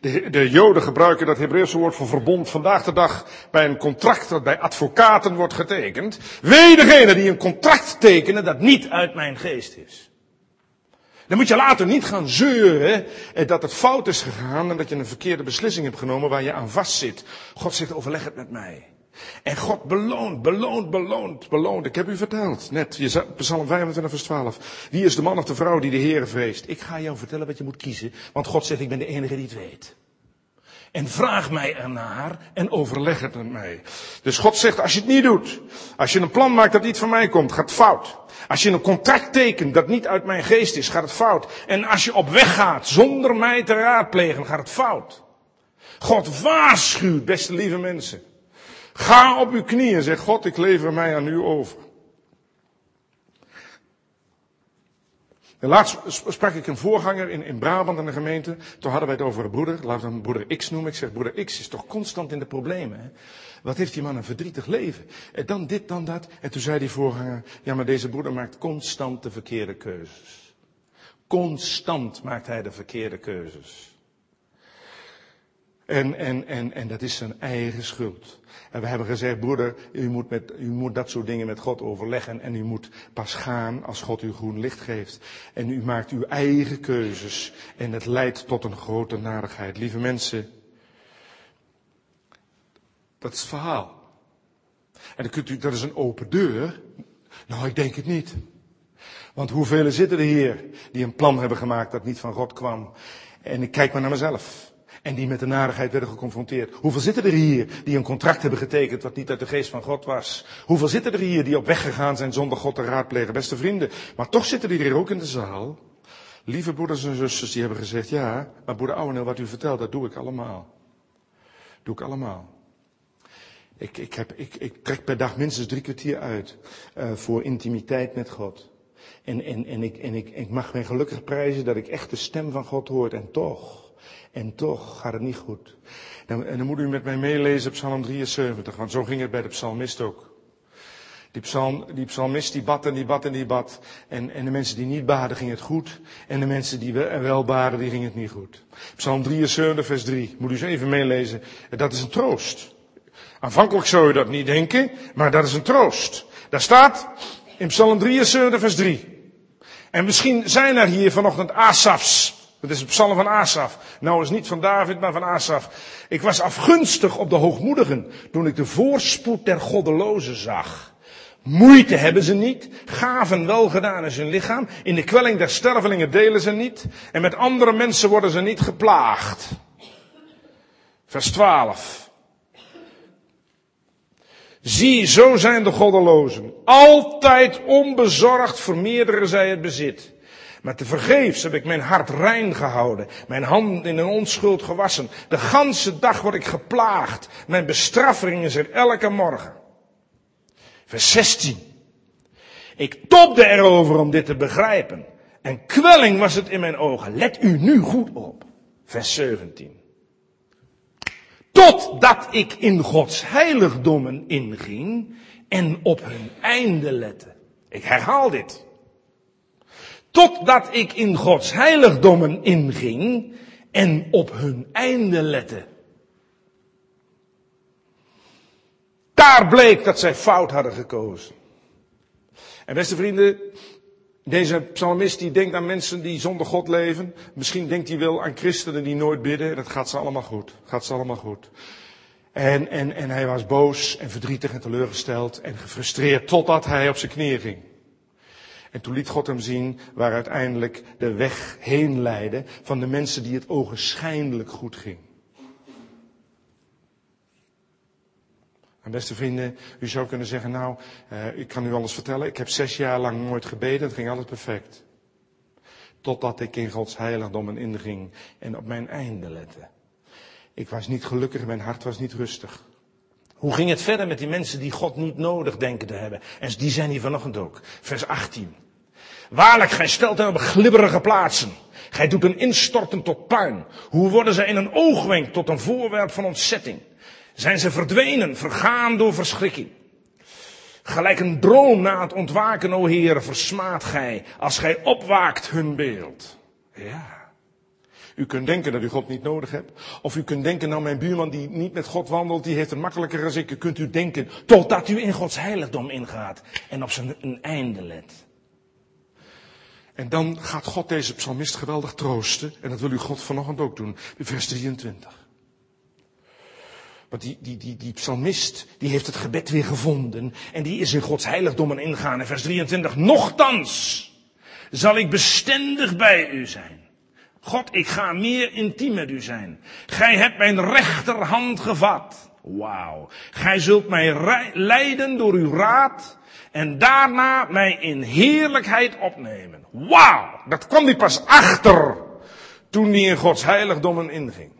De, de Joden gebruiken dat Hebreeuwse woord voor verbond vandaag de dag bij een contract dat bij advocaten wordt getekend. Wee degene die een contract tekenen dat niet uit mijn geest is. Dan moet je later niet gaan zeuren eh, dat het fout is gegaan en dat je een verkeerde beslissing hebt genomen waar je aan vastzit. God zegt overleg het met mij. En God beloont, beloont, beloont, beloont. Ik heb u verteld, net, Psalm 25 vers 12. Wie is de man of de vrouw die de Heer vreest? Ik ga jou vertellen wat je moet kiezen, want God zegt, ik ben de enige die het weet. En vraag mij ernaar en overleg het met mij. Dus God zegt, als je het niet doet, als je een plan maakt dat niet van mij komt, gaat het fout. Als je een contract tekent dat niet uit mijn geest is, gaat het fout. En als je op weg gaat zonder mij te raadplegen, gaat het fout. God waarschuwt, beste lieve mensen. Ga op uw knieën en zeg, God, ik lever mij aan u over. En laatst sprak ik een voorganger in, in Brabant aan de gemeente. Toen hadden wij het over een broeder. Laten we hem broeder X noemen. Ik zeg, broeder X is toch constant in de problemen. Hè? Wat heeft die man een verdrietig leven. En dan dit, dan dat. En toen zei die voorganger, ja maar deze broeder maakt constant de verkeerde keuzes. Constant maakt hij de verkeerde keuzes. En, en, en, en dat is zijn eigen schuld. En we hebben gezegd, broeder, u moet, met, u moet dat soort dingen met God overleggen. En u moet pas gaan als God u groen licht geeft. En u maakt uw eigen keuzes. En het leidt tot een grote narigheid. Lieve mensen, dat is het verhaal. En dan kunt u, dat is een open deur. Nou, ik denk het niet. Want hoeveel zitten er hier die een plan hebben gemaakt dat niet van God kwam? En ik kijk maar naar mezelf. En die met de narigheid werden geconfronteerd. Hoeveel zitten er hier die een contract hebben getekend wat niet uit de geest van God was? Hoeveel zitten er hier die op weg gegaan zijn zonder God te raadplegen? Beste vrienden. Maar toch zitten er hier ook in de zaal. Lieve broeders en zusters die hebben gezegd, ja, maar broeder Ouweneel, wat u vertelt, dat doe ik allemaal. Doe ik allemaal. Ik, ik, heb, ik, ik trek per dag minstens drie kwartier uit uh, voor intimiteit met God. En, en, en, ik, en ik, ik mag mij gelukkig prijzen dat ik echt de stem van God hoor. En toch, en toch gaat het niet goed. Dan, en dan moet u met mij meelezen Psalm 73, want zo ging het bij de psalmist ook. Die, psalm, die psalmist die bad en die bad en die bad. En, en de mensen die niet baden ging het goed. En de mensen die wel baden, die ging het niet goed. Psalm 73, vers 3. Moet u eens even meelezen. Dat is een troost. Aanvankelijk zou je dat niet denken, maar dat is een troost. Daar staat in Psalm 73, vers 3. En misschien zijn er hier vanochtend Asafs. Dat is het psalm van Asaf. Nou is niet van David, maar van Asaf. Ik was afgunstig op de hoogmoedigen toen ik de voorspoed der goddelozen zag. Moeite hebben ze niet, gaven wel gedaan is hun lichaam, in de kwelling der stervelingen delen ze niet, en met andere mensen worden ze niet geplaagd. Vers 12. Zie, zo zijn de goddelozen. Altijd onbezorgd vermeerderen zij het bezit. Maar tevergeefs heb ik mijn hart rein gehouden, mijn handen in een onschuld gewassen. De ganse dag word ik geplaagd. Mijn bestraffing is er elke morgen. Vers 16. Ik topde erover om dit te begrijpen. En kwelling was het in mijn ogen. Let u nu goed op. Vers 17. Totdat ik in Gods heiligdommen inging en op hun einde lette. Ik herhaal dit. Totdat ik in Gods heiligdommen inging en op hun einde lette. Daar bleek dat zij fout hadden gekozen. En beste vrienden, deze psalmist die denkt aan mensen die zonder God leven. Misschien denkt hij wel aan christenen die nooit bidden. Dat gaat ze allemaal goed. Gaat ze allemaal goed. En, en, en hij was boos en verdrietig en teleurgesteld en gefrustreerd totdat hij op zijn knieën ging. En toen liet God hem zien waar uiteindelijk de weg heen leidde van de mensen die het ogenschijnlijk goed ging. En beste vrienden, u zou kunnen zeggen, nou, uh, ik kan u alles vertellen. Ik heb zes jaar lang nooit gebeden, het ging altijd perfect. Totdat ik in Gods heiligdommen inging en op mijn einde lette. Ik was niet gelukkig, mijn hart was niet rustig. Hoe ging het verder met die mensen die God niet nodig denken te hebben? En die zijn hier vanochtend ook. Vers 18. Waarlijk, gij stelt hen op glibberige plaatsen. Gij doet hen instorten tot puin. Hoe worden zij in een oogwenk tot een voorwerp van ontzetting? Zijn ze verdwenen, vergaan door verschrikking? Gelijk een droom na het ontwaken, o Heer, versmaat gij, als gij opwaakt hun beeld. Ja. U kunt denken dat u God niet nodig hebt. Of u kunt denken, nou mijn buurman die niet met God wandelt, die heeft het makkelijker als kunt u denken, totdat u in Gods heiligdom ingaat en op zijn een einde let. En dan gaat God deze psalmist geweldig troosten. En dat wil u God vanochtend ook doen. Vers 23. Want die, die, die, die psalmist, die heeft het gebed weer gevonden. En die is in Gods heiligdommen ingaan. En vers 23. Nochtans zal ik bestendig bij u zijn. God, ik ga meer intiem met u zijn. Gij hebt mijn rechterhand gevat. Wauw. Gij zult mij leiden door uw raad en daarna mij in heerlijkheid opnemen. Wauw, dat kwam hij pas achter toen hij in Gods heiligdommen inging.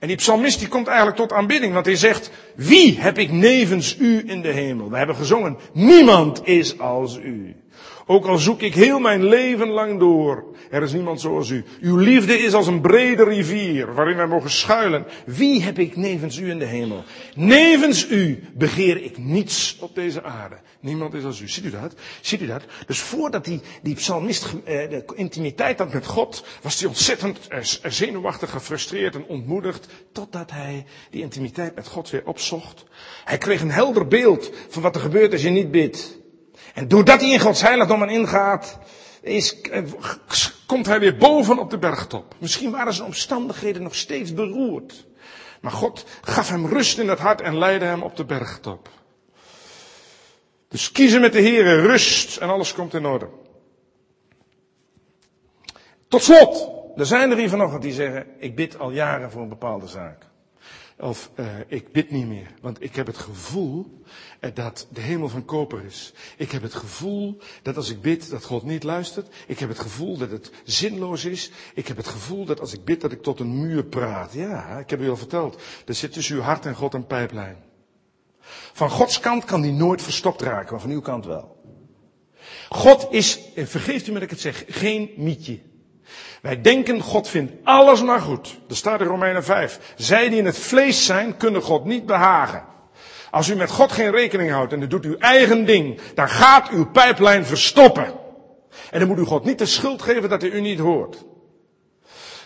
En die psalmist die komt eigenlijk tot aanbidding, want hij zegt, wie heb ik nevens u in de hemel? We hebben gezongen, niemand is als u. Ook al zoek ik heel mijn leven lang door, er is niemand zoals u. Uw liefde is als een brede rivier waarin wij mogen schuilen. Wie heb ik nevens u in de hemel? Nevens u begeer ik niets op deze aarde. Niemand is als u. Ziet u dat? Ziet u dat? Dus voordat die, die psalmist eh, de intimiteit had met God, was hij ontzettend eh, zenuwachtig, gefrustreerd en ontmoedigd, totdat hij die intimiteit met God weer opzocht. Hij kreeg een helder beeld van wat er gebeurt als je niet bidt. En doordat hij in Gods heiligdom ingaat, is, eh, komt hij weer boven op de bergtop. Misschien waren zijn omstandigheden nog steeds beroerd. Maar God gaf hem rust in het hart en leidde hem op de bergtop. Dus kiezen met de Heer, rust en alles komt in orde. Tot slot, er zijn er hier vanochtend die zeggen, ik bid al jaren voor een bepaalde zaak. Of uh, ik bid niet meer, want ik heb het gevoel uh, dat de hemel van koper is. Ik heb het gevoel dat als ik bid dat God niet luistert. Ik heb het gevoel dat het zinloos is. Ik heb het gevoel dat als ik bid dat ik tot een muur praat. Ja, ik heb u al verteld. Er zit tussen uw hart en God een pijplijn. Van Gods kant kan die nooit verstopt raken, maar van uw kant wel. God is, vergeeft u me dat ik het zeg, geen mietje. Wij denken, God vindt alles maar goed. Er staat in Romeinen 5. Zij die in het vlees zijn, kunnen God niet behagen. Als u met God geen rekening houdt en u doet uw eigen ding, dan gaat uw pijplijn verstoppen. En dan moet u God niet de schuld geven dat hij u niet hoort.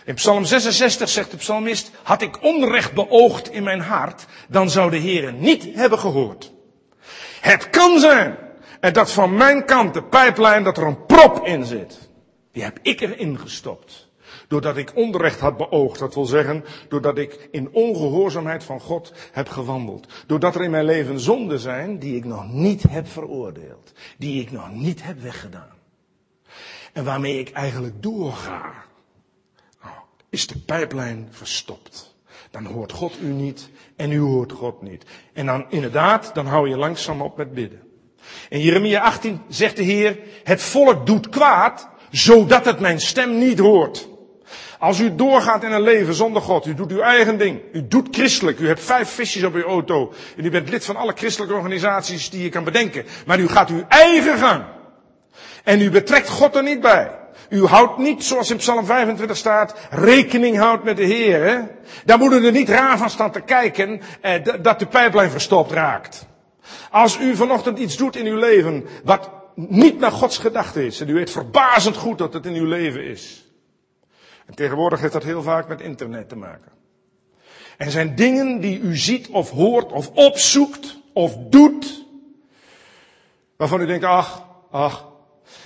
In Psalm 66 zegt de psalmist, had ik onrecht beoogd in mijn hart, dan zou de Heer niet hebben gehoord. Het kan zijn dat van mijn kant de pijplijn dat er een prop in zit. Die heb ik erin gestopt. Doordat ik onrecht had beoogd. Dat wil zeggen, doordat ik in ongehoorzaamheid van God heb gewandeld. Doordat er in mijn leven zonden zijn die ik nog niet heb veroordeeld. Die ik nog niet heb weggedaan. En waarmee ik eigenlijk doorga. Nou, is de pijplijn verstopt. Dan hoort God u niet en u hoort God niet. En dan inderdaad, dan hou je langzaam op met bidden. In Jeremia 18 zegt de Heer, het volk doet kwaad zodat het mijn stem niet hoort. Als u doorgaat in een leven zonder God, u doet uw eigen ding, u doet christelijk, u hebt vijf visjes op uw auto en u bent lid van alle christelijke organisaties die je kan bedenken, maar u gaat uw eigen gang. En u betrekt God er niet bij. U houdt niet, zoals in Psalm 25 staat, rekening houdt met de Heer. Dan moet u er niet raar van staan te kijken eh, dat de pijplijn verstopt raakt. Als u vanochtend iets doet in uw leven wat niet naar Gods gedachte is. En u weet verbazend goed dat het in uw leven is. En tegenwoordig heeft dat heel vaak met internet te maken. Er zijn dingen die u ziet of hoort of opzoekt of doet. Waarvan u denkt, ach, ach.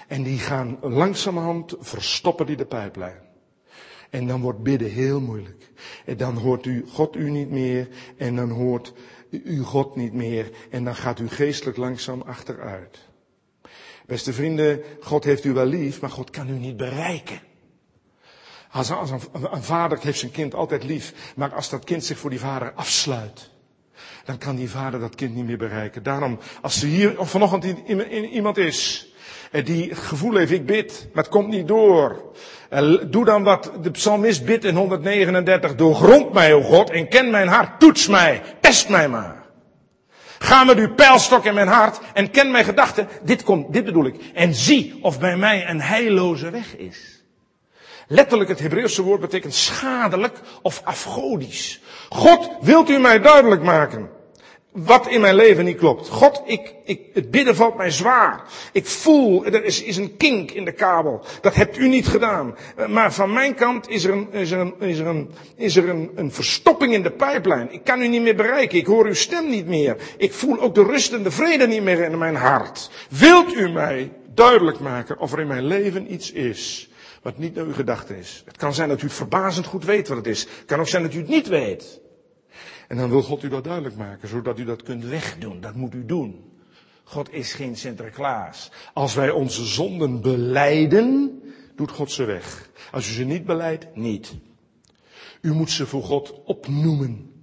En die gaan langzamerhand verstoppen die de pijplijn. En dan wordt bidden heel moeilijk. En dan hoort u God u niet meer. En dan hoort u God niet meer. En dan gaat u geestelijk langzaam achteruit. Beste vrienden, God heeft u wel lief, maar God kan u niet bereiken. Als, als een, vader heeft zijn kind altijd lief, maar als dat kind zich voor die vader afsluit, dan kan die vader dat kind niet meer bereiken. Daarom, als er hier of vanochtend iemand is eh, die gevoel heeft, ik bid, maar het komt niet door. Eh, doe dan wat de psalmist bidt in 139. Doorgrond mij, o God, en ken mijn hart. Toets mij, test mij maar. Ga met uw pijlstok in mijn hart en ken mijn gedachten. Dit komt, dit bedoel ik. En zie of bij mij een heilloze weg is. Letterlijk het Hebreeuwse woord betekent schadelijk of afgodisch. God wilt u mij duidelijk maken wat in mijn leven niet klopt. God, ik, ik, het bidden valt mij zwaar. Ik voel, er is, is een kink in de kabel. Dat hebt u niet gedaan. Maar van mijn kant is er, een, is er, een, is er, een, is er een, een verstopping in de pijplijn. Ik kan u niet meer bereiken. Ik hoor uw stem niet meer. Ik voel ook de rust en de vrede niet meer in mijn hart. Wilt u mij duidelijk maken of er in mijn leven iets is wat niet naar uw gedachte is? Het kan zijn dat u het verbazend goed weet wat het is. Het kan ook zijn dat u het niet weet. En dan wil God u dat duidelijk maken, zodat u dat kunt wegdoen. Dat moet u doen. God is geen Sinterklaas. Als wij onze zonden beleiden, doet God ze weg. Als u ze niet beleidt, niet. U moet ze voor God opnoemen.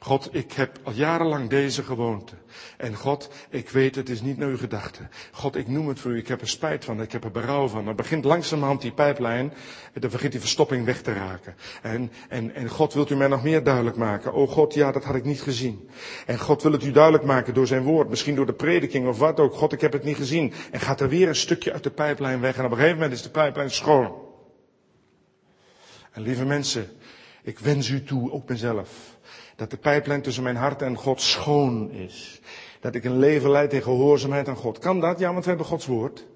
God, ik heb al jarenlang deze gewoonte. En God, ik weet het is niet naar uw gedachte. God, ik noem het voor u, ik heb er spijt van, ik heb er berouw van. Dan begint langzamerhand die pijplijn, dan begint die verstopping weg te raken. En, en, en God, wilt u mij nog meer duidelijk maken? Oh God, ja, dat had ik niet gezien. En God wil het u duidelijk maken door zijn woord, misschien door de prediking of wat ook. God, ik heb het niet gezien. En gaat er weer een stukje uit de pijplijn weg. En op een gegeven moment is de pijplijn schoon. En lieve mensen, ik wens u toe, ook mezelf, dat de pijplijn tussen mijn hart en God schoon is. Dat ik een leven leid in gehoorzaamheid aan God. Kan dat? Ja, want we hebben Gods woord.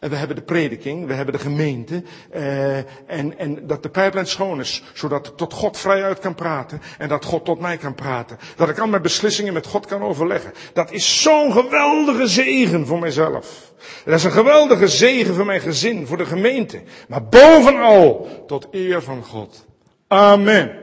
En we hebben de prediking, we hebben de gemeente. Eh, en, en dat de pijplijn schoon is, zodat ik tot God vrijuit kan praten. En dat God tot mij kan praten. Dat ik al mijn beslissingen met God kan overleggen. Dat is zo'n geweldige zegen voor mijzelf. Dat is een geweldige zegen voor mijn gezin, voor de gemeente. Maar bovenal tot eer van God. Amen.